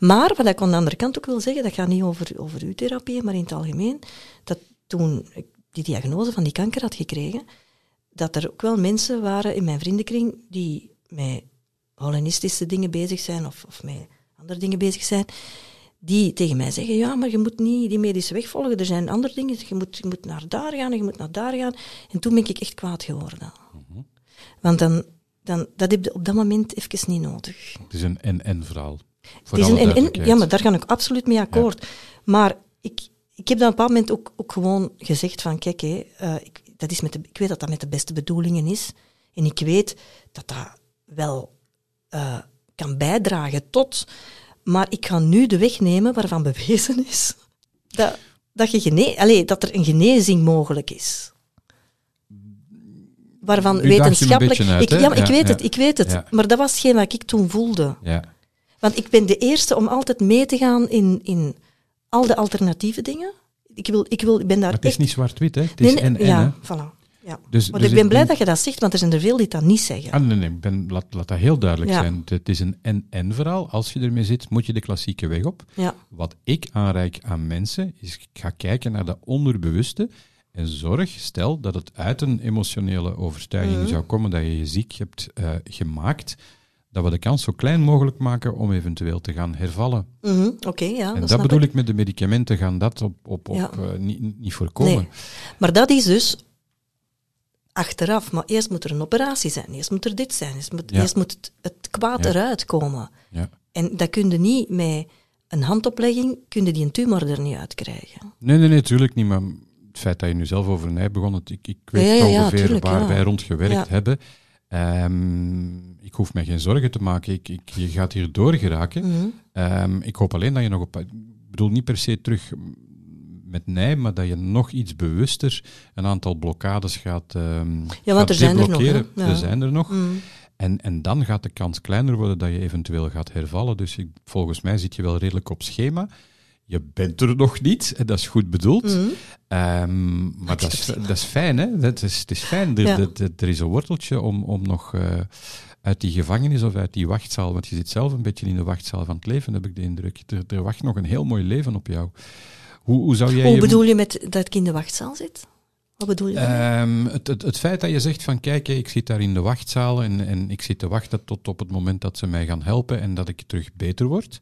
Maar wat ik aan de andere kant ook wil zeggen, dat gaat niet over, over uw therapie, maar in het algemeen, dat toen ik die diagnose van die kanker had gekregen, dat er ook wel mensen waren in mijn vriendenkring die met holistische dingen bezig zijn of, of met andere dingen bezig zijn, die tegen mij zeggen, ja, maar je moet niet die medische weg volgen, er zijn andere dingen, je moet, je moet naar daar gaan en je moet naar daar gaan. En toen ben ik echt kwaad geworden. Want dan, dan, dat heb je op dat moment even niet nodig. Het is een en-en verhaal. Het is een, en, en, duidelijkheid. ja, maar daar ga ik absoluut mee akkoord. Maar ik, ik heb dan op een bepaald moment ook, ook gewoon gezegd van, kijk, hé, eh, ik, dat is met de, ik weet dat dat met de beste bedoelingen is. En ik weet dat dat wel eh, kan bijdragen tot... Maar ik ga nu de weg nemen waarvan bewezen is dat, dat, je gene, allez, dat er een genezing mogelijk is. Waarvan U wetenschappelijk... uit, ik, ja, maar ik weet ja. het, ik weet het. Ja. Maar dat was hetgeen wat ik toen voelde. Ja. Want ik ben de eerste om altijd mee te gaan in, in al de alternatieve dingen. Ik, wil, ik, wil, ik ben daar Maar het is echt... niet zwart-wit, hè? Het is nee, en-en, ja, hè? voilà. Ja. Dus, Maar dus ik ben blij dat je dat zegt, want er zijn er veel die dat niet zeggen. Ah, nee, nee, ik ben, laat, laat dat heel duidelijk Ja. zijn. Het is een en-en verhaal. Als je ermee zit, moet je de klassieke weg op. Ja. Wat ik aanreik aan mensen, is ik ga kijken naar dat onderbewuste en zorg, stel dat het uit een emotionele overtuiging Mhm. zou komen dat je je ziek hebt eh, gemaakt, dat we de kans zo klein mogelijk maken om eventueel te gaan hervallen. Mhm, Oké, ja. en dat bedoel ik. ik met de medicamenten, gaan dat op, op, op Ja. eh, niet, niet voorkomen. Nee. Maar dat is dus achteraf. Maar eerst moet er een operatie zijn. Eerst moet er dit zijn. Eerst moet, Ja. eerst moet het, het kwaad Ja. eruit komen. Ja. En dat kun je niet met een handoplegging, kun je die een tumor er niet uitkrijgen. Nee, nee, nee, tuurlijk niet. Maar het feit dat je nu zelf over mij begon, ik, ik weet ongeveer tuurlijk, waar wij rond gewerkt hebben. Ehm, ik hoef mij geen zorgen te maken. Ik, ik, je gaat hier doorgeraken. Mhm. Ehm, ik hoop alleen dat je nog op... Ik bedoel niet per se terug met nee, maar dat je nog iets bewuster een aantal blokkades gaat ehm Ja, want er zijn er nog. Ja. Er zijn er nog. Mhm. En, en dan gaat de kans kleiner worden dat je eventueel gaat hervallen. Dus ik, volgens mij zit je wel redelijk op schema. Je bent er nog niet, en dat is goed bedoeld. Mhm. Ehm, maar dat is, dat is fijn, hè? Dat is, het is fijn. Er, Ja. er- is een worteltje om, om nog eh, uit die gevangenis of uit die wachtzaal, want je zit zelf een beetje in de wachtzaal van het leven, heb ik de indruk. Er, er wacht nog een heel mooi leven op jou. Hoe, hoe zou jij Hoe je... bedoel je met dat ik in de wachtzaal zit? Wat bedoel je? Ehm, het, het, het feit dat je zegt van kijk, ik zit daar in de wachtzaal en, en ik zit te wachten tot op het moment dat ze mij gaan helpen en dat ik terug beter word.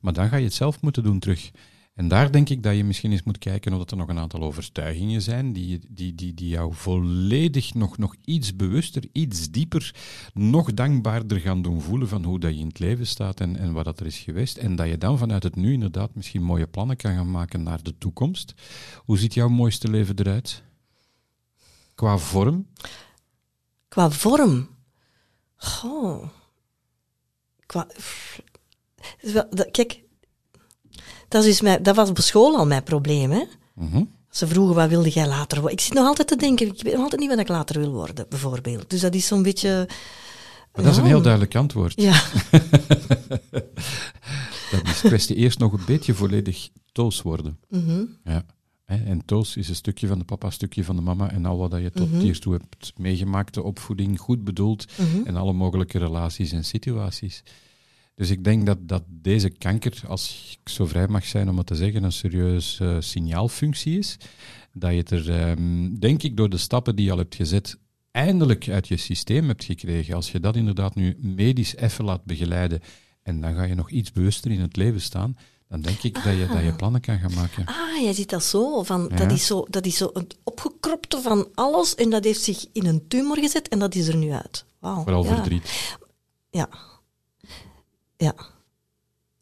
Maar dan ga je het zelf moeten doen terug. En daar denk ik dat je misschien eens moet kijken of er nog een aantal overtuigingen zijn die, die, die, die jou volledig nog, nog iets bewuster, iets dieper, nog dankbaarder gaan doen voelen van hoe dat je in het leven staat en, en wat dat er is geweest. En dat je dan vanuit het nu inderdaad misschien mooie plannen kan gaan maken naar de toekomst. Hoe ziet jouw mooiste leven eruit? Qua vorm? Qua vorm. Goh. Qua... Kijk, dat, is mijn, dat was op school al mijn probleem. Hè? Mhm. Ze vroegen, wat wilde jij later worden? Ik zit nog altijd te denken, ik weet nog altijd niet wat ik later wil worden, bijvoorbeeld. Dus dat is zo'n beetje... Maar dat is een heel duidelijk antwoord. Ja, Dat is kwestie eerst nog een beetje volledig toos worden. mhm. Ja. En toos is een stukje van de papa, een stukje van de mama. En al wat dat je tot Mhm. hiertoe hebt meegemaakt, de opvoeding, goed bedoeld. Mhm. En alle mogelijke relaties en situaties. Dus ik denk dat, dat deze kanker, als ik zo vrij mag zijn om het te zeggen, een serieus eh, signaalfunctie is. Dat je het er, ehm, denk ik, door de stappen die je al hebt gezet, eindelijk uit je systeem hebt gekregen. Als je dat inderdaad nu medisch even laat begeleiden en dan ga je nog iets bewuster in het leven staan, dan denk ik dat, je, dat je plannen kan gaan maken. Ah, jij ziet dat zo. Van, Ja. dat, is zo dat is zo het opgekropte van alles en dat heeft zich in een tumor gezet en dat is er nu uit. Wauw. Vooral ja. verdriet. Ja. Ja.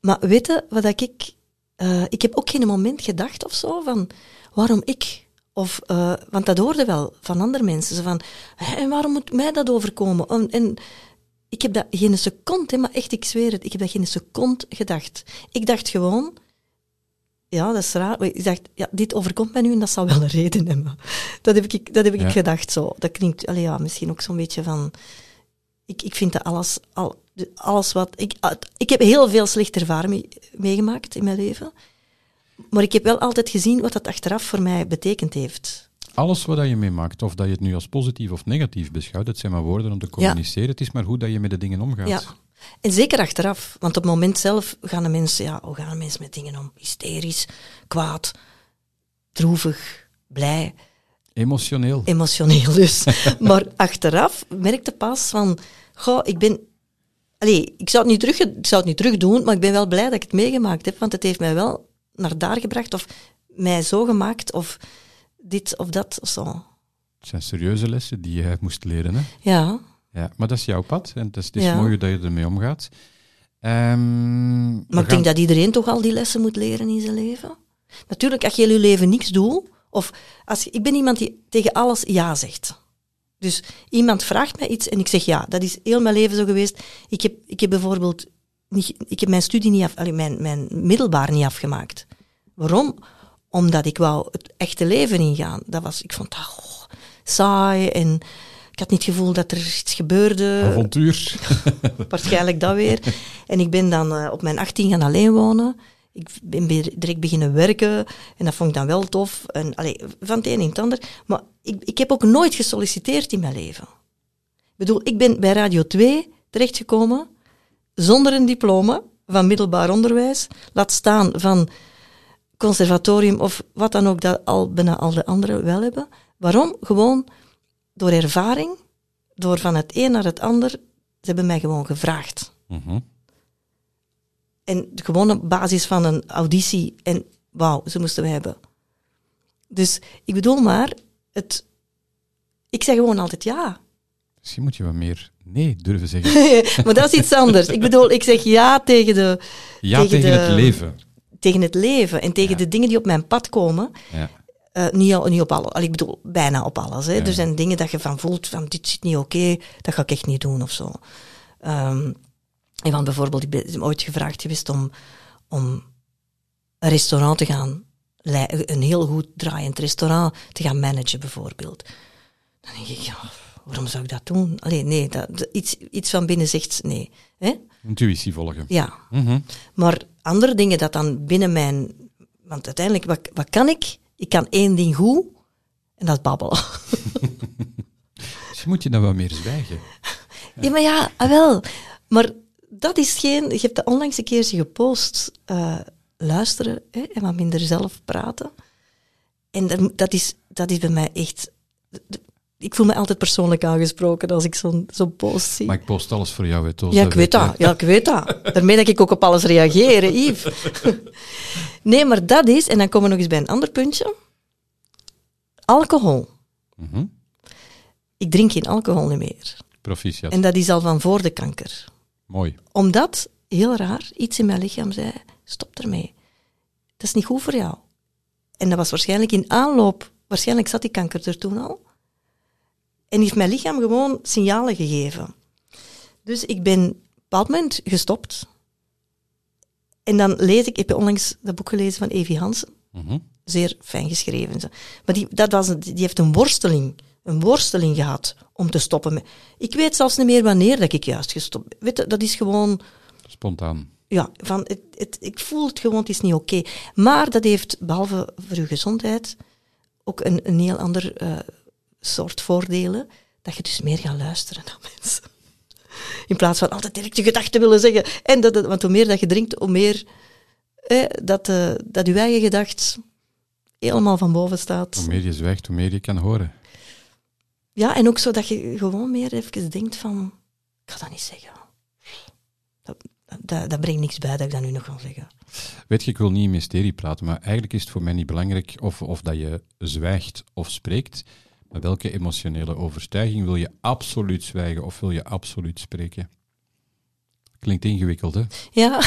Maar weet je wat dat ik... eh, ik heb ook geen moment gedacht of zo van, waarom ik? Of, eh, want dat hoorde wel van andere mensen. Zo van, "Hè, en waarom moet mij dat overkomen? En, en ik heb dat geen seconde, hè, maar echt, ik zweer het, ik heb dat geen seconde gedacht. Ik dacht gewoon, ja, dat is raar. Ik dacht, ja, dit overkomt mij nu en dat zal wel een reden hebben. Dat heb ik, dat heb ik Ja. gedacht zo. Dat klinkt, allee, ja, misschien ook zo'n beetje van... Ik, ik vind dat alles, al, alles wat... Ik, ah, ik heb heel veel slechte ervaringen mee- meegemaakt in mijn leven. Maar ik heb wel altijd gezien wat dat achteraf voor mij betekend heeft. Alles wat dat je meemaakt, of dat je het nu als positief of negatief beschouwt, het zijn maar woorden om te communiceren. Het is maar hoe dat je met de dingen omgaat. Ja. En zeker achteraf. Want op het moment zelf gaan de mensen... Ja, hoe gaan de mensen met dingen om? Hysterisch, kwaad, droevig, blij. Emotioneel. emotioneel dus. maar achteraf merkte pas van, goh, ik ben... Allee, ik zou, het niet terug, ik zou het niet terug doen, maar ik ben wel blij dat ik het meegemaakt heb, want het heeft mij wel naar daar gebracht of mij zo gemaakt of dit of dat of zo. Het zijn serieuze lessen die je moest leren. Hè? Ja, Ja, maar dat is jouw pad en het is, het is Ja. mooi dat je ermee omgaat. Ehm, maar ik denk dat iedereen toch al die lessen moet leren in zijn leven. Natuurlijk, als je in je leven niks doet, of als ik ben iemand die tegen alles ja zegt. Dus iemand vraagt mij iets en ik zeg ja. Dat is heel mijn leven zo geweest. Ik heb, ik heb bijvoorbeeld niet, ik heb mijn studie niet af, allee, mijn, mijn middelbaar niet afgemaakt. Waarom? Omdat ik wou het echte leven ingaan. Dat was, ik vond dat oh, saai en ik had niet het gevoel dat er iets gebeurde. Avontuur. Waarschijnlijk dat weer. En ik ben dan eh, op mijn 18 gaan alleen wonen. Ik ben be- direct beginnen werken en dat vond ik dan wel tof. En, allee, van het een in het ander. Maar ik, ik heb ook nooit gesolliciteerd in mijn leven. Ik bedoel, ik ben bij Radio 2 terechtgekomen zonder een diploma van middelbaar onderwijs, laat staan van conservatorium of wat dan ook dat al bijna al de anderen wel hebben. Waarom? Gewoon door ervaring, door van het een naar het ander. Ze hebben mij gewoon gevraagd. Mhm. En gewoon op basis van een auditie. En wauw, ze moesten we hebben. Dus ik bedoel maar, het, ik zeg gewoon altijd ja. Misschien moet je wat meer nee durven zeggen. maar dat is iets anders. Ik bedoel, ik zeg ja tegen, de, Ja Tegen tegen, de- het leven. tegen het leven en tegen Ja. de dingen die op mijn pad komen. Ja. Eh, niet, al- niet op alles, ik bedoel bijna op alles. Hè. Ja. Er zijn dingen dat je van voelt van dit zit niet oké, dat ga ik echt niet doen of zo. Ehm, en van bijvoorbeeld, ik ben ooit gevraagd geweest om, om een restaurant te gaan, een heel goed draaiend restaurant te gaan managen bijvoorbeeld. Dan denk ik, ja, waarom zou ik dat doen? Allee, nee, dat, iets, iets van binnen zegt nee. Hè? Intuïtie volgen. Ja, Mhm. maar andere dingen dat dan binnen mijn... Want uiteindelijk, wat, wat kan ik? Ik kan één ding goed, en dat is babbelen. Misschien moet je dan wat meer zwijgen. Ja, maar ja, ah, wel. Maar dat is geen... Je hebt dat onlangs een keertje gepost. eh, luisteren hè, en wat minder zelf praten. En dat, is, dat is bij mij echt... Ik voel me altijd persoonlijk aangesproken als ik zo'n zo'n post zie. Maar ik post alles voor jou, hè, Toos, Ja, ik weet je. dat. Ja, ik weet dat. Daarmee dat ik ook op alles reageer, hè, Yves. Nee, maar dat is, en dan komen we nog eens bij een ander puntje. Alcohol. Mhm. Ik drink geen alcohol niet meer. Proficiat. En dat is al van voor de kanker. Mooi. Omdat, heel raar, iets in mijn lichaam zei, stop ermee. Dat is niet goed voor jou. En dat was waarschijnlijk in aanloop, waarschijnlijk zat die kanker er toen al. En heeft mijn lichaam gewoon signalen gegeven. Dus ik ben op een bepaald moment gestopt. En dan lees ik, ik heb onlangs dat boek gelezen van Evi Hansen. Mhm. Zeer fijn geschreven. Maar die, dat was, die heeft een worsteling, een worsteling gehad om te stoppen. met- Ik weet zelfs niet meer wanneer dat ik juist gestopt ben. Weet je, dat is gewoon Spontaan. Ja, van het, het, ik voel het gewoon, het is niet oké. Maar dat heeft, behalve voor uw gezondheid, ook een, een heel ander eh, soort voordelen. Dat je dus meer gaat luisteren naar mensen. In plaats van altijd direct je gedachten willen zeggen. En dat, want hoe meer dat je drinkt, hoe meer eh, dat, dat je eigen gedacht helemaal van boven staat. Hoe meer je zwijgt, hoe meer je kan horen. Ja, en ook zo dat je gewoon meer even denkt van, ik ga dat niet zeggen. Dat, dat, dat brengt niks bij dat ik dat nu nog ga zeggen. Weet je, ik wil niet in mysterie praten, maar eigenlijk is het voor mij niet belangrijk of, of dat je zwijgt of spreekt. Maar welke emotionele overtuiging wil je absoluut zwijgen of wil je absoluut spreken? Klinkt ingewikkeld, hè? Ja.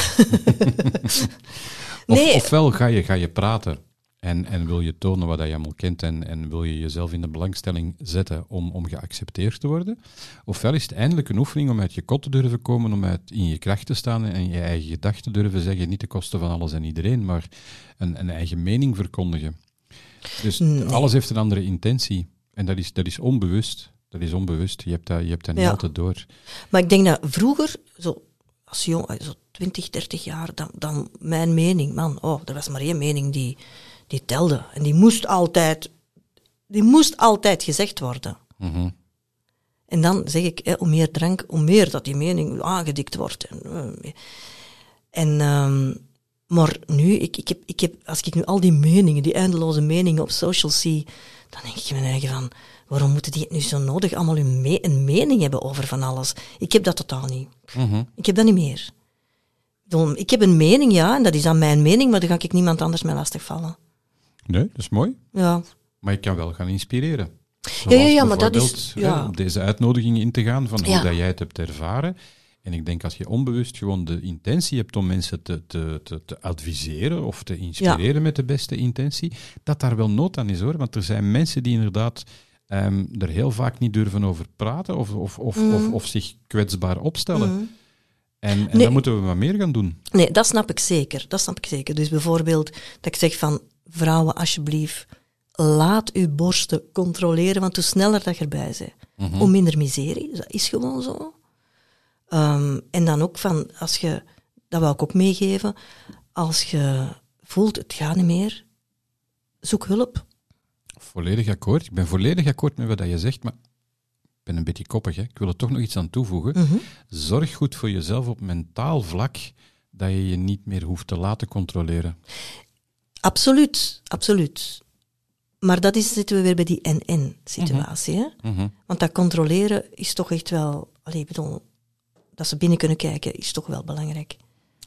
Of, Nee. Ofwel ga je, ga je praten en, en wil je tonen wat je allemaal kent en, en wil je jezelf in de belangstelling zetten om, om geaccepteerd te worden. Ofwel is het eindelijk een oefening om uit je kot te durven komen, om uit, in je kracht te staan en je eigen gedachten durven zeggen, niet ten koste van alles en iedereen, maar een, een eigen mening verkondigen. Dus Nee. alles heeft een andere intentie en dat is, dat is onbewust. Dat is onbewust. Je hebt dat, je hebt dat niet Ja. altijd door. Maar ik denk dat vroeger, zo, als jong, eh, zo 20, 30 jaar, dan, dan mijn mening, man, oh, er was maar één mening die, die telde. En die moest altijd, die moest altijd gezegd worden. Mhm. En dan zeg ik, hè, hoe meer drank, hoe meer dat die mening aangedikt wordt. En, eh, en ehm, maar nu, ik, ik heb, ik heb, als ik nu al die meningen, die eindeloze meningen op social zie, dan denk ik mijn eigen van, waarom moeten die het nu zo nodig allemaal een, me- een mening hebben over van alles? Ik heb dat totaal niet. Mhm. Ik heb dat niet meer. Ik heb een mening, ja, en dat is dan mijn mening, maar daar ga ik niemand anders mee lastigvallen. Nee, dat is mooi. Ja, Maar je kan wel gaan inspireren. Ja, ja, ja, Zoals maar dat is- ja. hè, deze uitnodiging in te gaan van hoe Ja. dat jij het hebt ervaren. En ik denk als je onbewust gewoon de intentie hebt om mensen te, te, te, te adviseren of te inspireren met de beste intentie, dat daar wel nood aan is hoor. Want er zijn mensen die inderdaad ehm, er heel vaak niet durven over praten of, of, of, of, of zich kwetsbaar opstellen. Mhm. En, en Nee. dan moeten we wat meer gaan doen. Nee, dat snap ik zeker. Dat snap ik zeker. Dus bijvoorbeeld dat ik zeg van vrouwen, alsjeblieft, laat uw borsten controleren, want hoe sneller dat je erbij bent, hoe minder miserie. Dat is gewoon zo. Ehm, en dan ook van, als je, dat wil ik ook meegeven, als je voelt het gaat niet meer, zoek hulp. Volledig akkoord. Ik ben volledig akkoord met wat je zegt, maar ik ben een beetje koppig. Hè? Ik wil er toch nog iets aan toevoegen. Mhm. Zorg goed voor jezelf op mentaal vlak dat je je niet meer hoeft te laten controleren. Absoluut, absoluut. Maar dat is, zitten we weer bij die en-en-situatie. hè? Mhm. Want dat controleren is toch echt wel... Allee, bedoel, dat ze binnen kunnen kijken is toch wel belangrijk.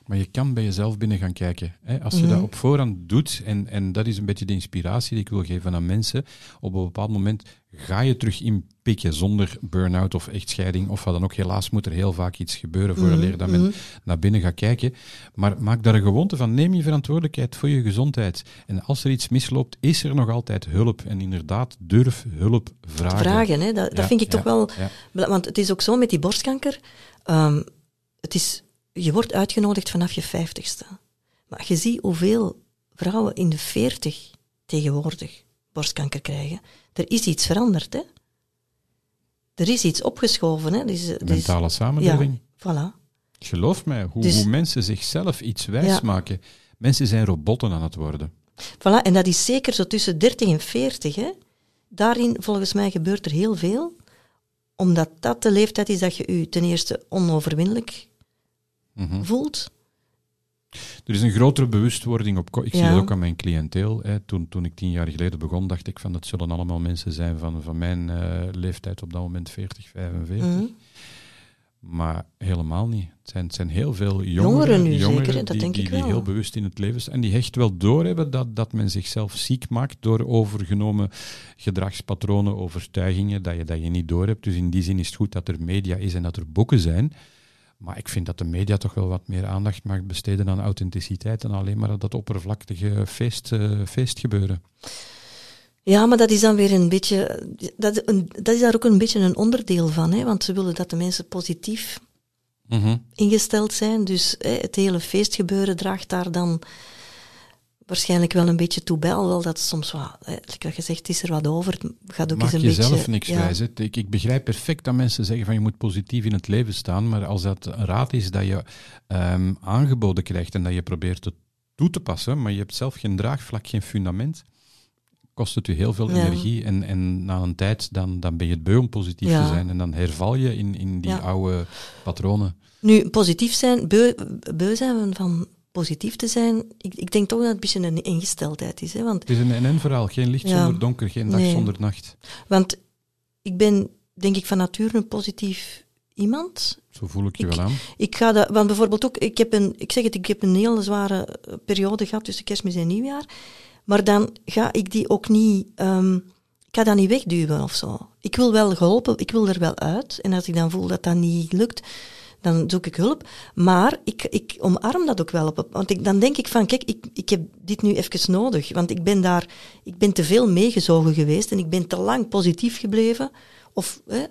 Maar je kan bij jezelf binnen gaan kijken. Hè? Als je Mhm. dat op voorhand doet, en, en dat is een beetje de inspiratie die ik wil geven aan mensen, op een bepaald moment ga je terug inpikken zonder burn-out of echtscheiding of wat dan ook. Helaas moet er heel vaak iets gebeuren voor Mhm, dat men mhm. naar binnen gaat kijken. Maar maak daar een gewoonte van. Neem je verantwoordelijkheid voor je gezondheid. En als er iets misloopt, is er nog altijd hulp. En inderdaad, durf hulp vragen. Vragen, hè? Dat, vind ik toch wel... ja. Want het is ook zo met die borstkanker. ehm, het is, je wordt uitgenodigd vanaf je vijftigste. Maar je ziet hoeveel vrouwen in de veertig tegenwoordig borstkanker krijgen. Er is iets veranderd, hè? Er is iets opgeschoven, hè? Is, er is- Mentale samenleving. ja, voilà. Geloof mij, hoe, Dus- hoe mensen zichzelf iets wijs Ja. maken. Mensen zijn robotten aan het worden. Voilà, en dat is zeker zo tussen 30 en 40. Hè. Daarin, volgens mij, gebeurt er heel veel. Omdat dat de leeftijd is dat je je ten eerste onoverwinnelijk Mhm. voelt. Er is een grotere bewustwording op. Ik zie Ja. dat ook aan mijn cliënteel. Hè. Toen, toen ik tien jaar geleden begon, dacht ik van dat zullen allemaal mensen zijn van, van mijn eh, leeftijd op dat moment 40, 45. Mhm. Maar helemaal niet. Het zijn, het zijn heel veel jongeren, Jongeren nu jongeren zeker, hè, dat die, denk die, ik die wel. heel bewust in het leven staan. En die echt wel doorhebben dat, dat men zichzelf ziek maakt door overgenomen gedragspatronen, overtuigingen, dat je, dat je niet doorhebt. Dus in die zin is het goed dat er media is en dat er boeken zijn. Maar ik vind dat de media toch wel wat meer aandacht mag besteden aan authenticiteit en alleen maar dat oppervlakkige feest, eh, feestgebeuren. Ja, maar dat is dan weer een beetje... Dat, dat is daar ook een beetje een onderdeel van. Hè, want ze willen dat de mensen positief Mhm. ingesteld zijn. Dus hè, het hele feestgebeuren draagt daar dan waarschijnlijk wel een beetje toe bij. Alhoewel dat soms wat... Je zegt, het is er wat over. Het gaat ook Maak eens een jezelf beetje... niks ja. wijs. Ik, ik begrijp perfect dat mensen zeggen van je moet positief in het leven staan, maar als dat een raad is dat je ehm, aangeboden krijgt en dat je probeert het toe te passen, maar je hebt zelf geen draagvlak, geen fundament, kost het u heel veel Ja. energie en, en na een tijd dan, dan ben je het beu om positief Ja. te zijn en dan herval je in, in die oude patronen. Nu, positief zijn, beu, beu zijn van positief te zijn, ik, ik denk toch dat het een beetje een ingesteldheid is. Hè? Want, Het is een NN-verhaal, geen licht Ja. zonder donker, geen dag Nee. zonder nacht. want ik ben, denk ik, van nature een positief iemand. Zo voel ik je Ik- wel aan. Ik ga dat, want bijvoorbeeld ook, ik heb een, ik zeg het, ik heb een hele zware eh, periode gehad tussen kerstmis en nieuwjaar. Maar dan ga ik die ook niet, ehm, ik ga dat niet wegduwen of zo. Ik wil wel geholpen, ik wil er wel uit. En als ik dan voel dat dat niet lukt, dan zoek ik hulp. Maar ik, ik omarm dat ook wel. Op, want ik, dan denk ik van, kijk, ik, ik heb dit nu even nodig. Want ik ben daar, ik ben te veel meegezogen geweest en ik ben te lang positief gebleven. Of, hè,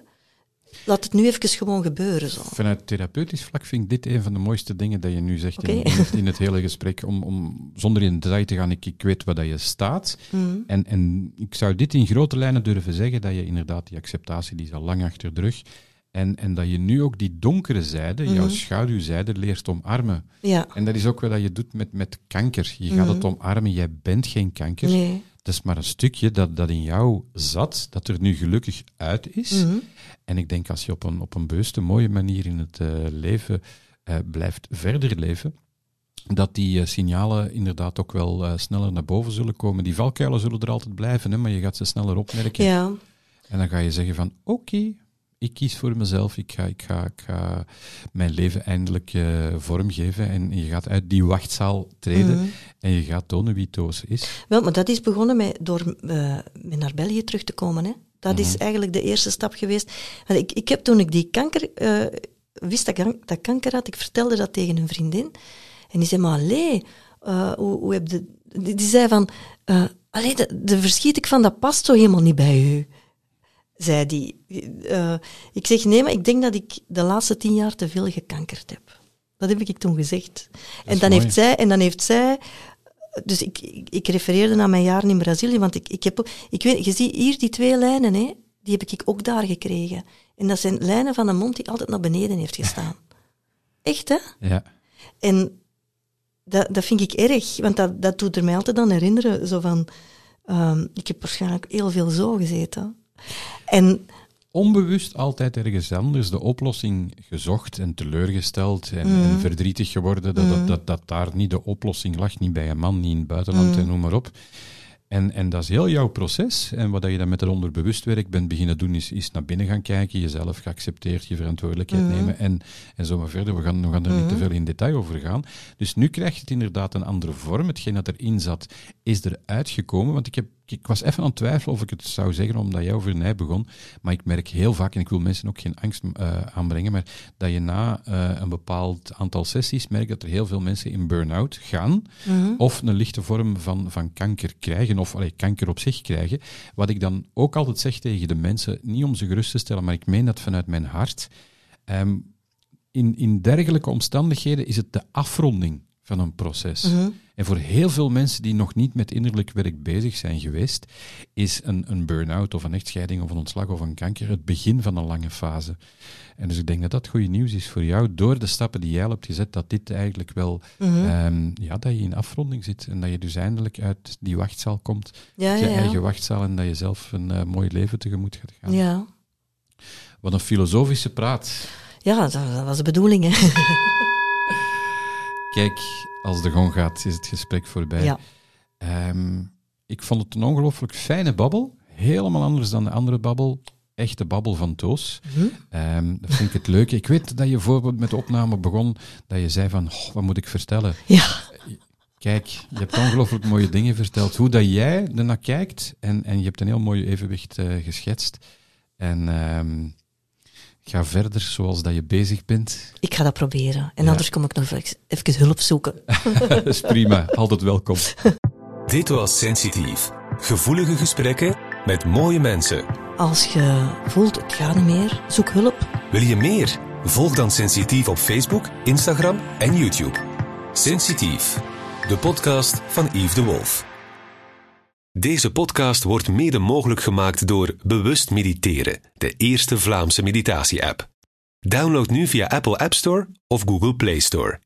laat het nu even gewoon gebeuren zo. Vanuit therapeutisch vlak vind ik dit een van de mooiste dingen dat je nu zegt in, in, het, in het hele gesprek. Om, om zonder in detail te gaan, ik, ik weet waar dat je staat. Mhm. En, en ik zou dit in grote lijnen durven zeggen, dat je inderdaad die acceptatie, die is al lang achter de rug. En, en dat je nu ook die donkere zijde, jouw Mhm. schaduwzijde, leert omarmen. Ja, En dat is ook wat dat je doet met, met kanker. Je gaat Mhm. het omarmen, jij bent geen kanker. nee. Het is maar een stukje dat, dat in jou zat, dat er nu gelukkig uit is. Mhm. En ik denk als je op een, op een bewuste, mooie manier in het eh, leven eh, blijft verder leven, dat die eh, signalen inderdaad ook wel sneller naar boven zullen komen. Die valkuilen zullen er altijd blijven, hè, maar je gaat ze sneller opmerken. Ja, En dan ga je zeggen van, oké, ik kies voor mezelf, ik ga, ik ga, ik ga mijn leven eindelijk eh, vormgeven. En je gaat uit die wachtzaal treden Mhm. en je gaat tonen wie Toos is. Wel, maar dat is begonnen met, door met naar België terug te komen. Hè. Dat is Mhm. eigenlijk de eerste stap geweest. Want ik, ik heb toen ik die kanker, eh, wist dat ik dat kanker had, ik vertelde dat tegen een vriendin. En die zei, maar allee, hoe, hoe heb je... Die, die zei van, allee, de, de verschiet ik van, dat past zo helemaal niet bij u. Zei die. Eh, ik zeg, nee, maar ik denk dat ik de laatste tien jaar te veel gekankerd heb. Dat heb ik toen gezegd. En dan, mooi. heeft zij, en dan heeft zij dus ik, ik, ik refereerde naar mijn jaren in Brazilië, want ik, ik heb, ik weet, je ziet hier die twee lijnen, hè, die heb ik ook daar gekregen. En dat zijn lijnen van een mond die altijd naar beneden heeft gestaan. Echt, hè? Ja. En dat, dat vind ik erg, want dat, dat doet er mij altijd aan herinneren, zo van, Ehm, ik heb waarschijnlijk heel veel zo gezeten. En Onbewust altijd ergens anders de oplossing gezocht en teleurgesteld en, Mm. en verdrietig geworden dat, dat, dat, dat daar niet de oplossing lag, niet bij een man, niet in het buitenland Mm. en noem maar op. En, en dat is heel jouw proces. En wat je dan met het onderbewustwerk bent beginnen doen, is, is naar binnen gaan kijken, jezelf geaccepteerd, je verantwoordelijkheid nemen en, en zo maar verder. We gaan, we gaan er niet te veel in detail over gaan. Dus nu krijgt het inderdaad een andere vorm. Hetgeen dat erin zat, is er uitgekomen. Want ik, heb, ik was even aan het twijfelen of ik het zou zeggen, omdat jij over mij begon. Maar ik merk heel vaak, en ik wil mensen ook geen angst eh, aanbrengen, maar dat je na eh, een bepaald aantal sessies merkt dat er heel veel mensen in burn-out gaan of een lichte vorm van, van kanker krijgen, of allee, kanker op zich krijgen. Wat ik dan ook altijd zeg tegen de mensen, niet om ze gerust te stellen, maar ik meen dat vanuit mijn hart. Ehm, in, in dergelijke omstandigheden is het de afronding van een proces. En voor heel veel mensen die nog niet met innerlijk werk bezig zijn geweest, is een, een burn-out of een echtscheiding of een ontslag of een kanker het begin van een lange fase. En dus ik denk dat dat goede nieuws is voor jou, door de stappen die jij al hebt gezet, dat dit eigenlijk wel, Mhm. ehm, ja, dat je in afronding zit en dat je dus eindelijk uit die wachtzaal komt, ja, je ja, eigen wachtzaal en dat je zelf een eh, mooi leven tegemoet gaat gaan. ja. Wat een filosofische praat. Ja, dat, dat was de bedoeling. Hè. Kijk, als de gong gaat, is het gesprek voorbij. Ja. Ehm, ik vond het een ongelooflijk fijne babbel. Helemaal anders dan de andere babbel. Echte babbel van Toos. Mhm. Ehm, dat vind ik het leuke. Ik weet dat je bijvoorbeeld met de opname begon, dat je zei van, "Goh, wat moet ik vertellen? Ja. Kijk, je hebt ongelooflijk mooie dingen verteld. Hoe dat jij ernaar kijkt, en, en je hebt een heel mooi evenwicht eh, geschetst. En ehm, ga verder zoals dat je bezig bent. Ik ga dat proberen. En Ja. anders kom ik nog even, even hulp zoeken. dat is prima, altijd welkom. Dit was Sensitief. Gevoelige gesprekken met mooie mensen. Als je voelt, ik ga niet meer, zoek hulp. Wil je meer? Volg dan Sensitief op Facebook, Instagram en YouTube. Sensitief, de podcast van Yves de Wolf. Deze podcast wordt mede mogelijk gemaakt door Bewust Mediteren, de eerste Vlaamse meditatie-app. Download nu via Apple App Store of Google Play Store.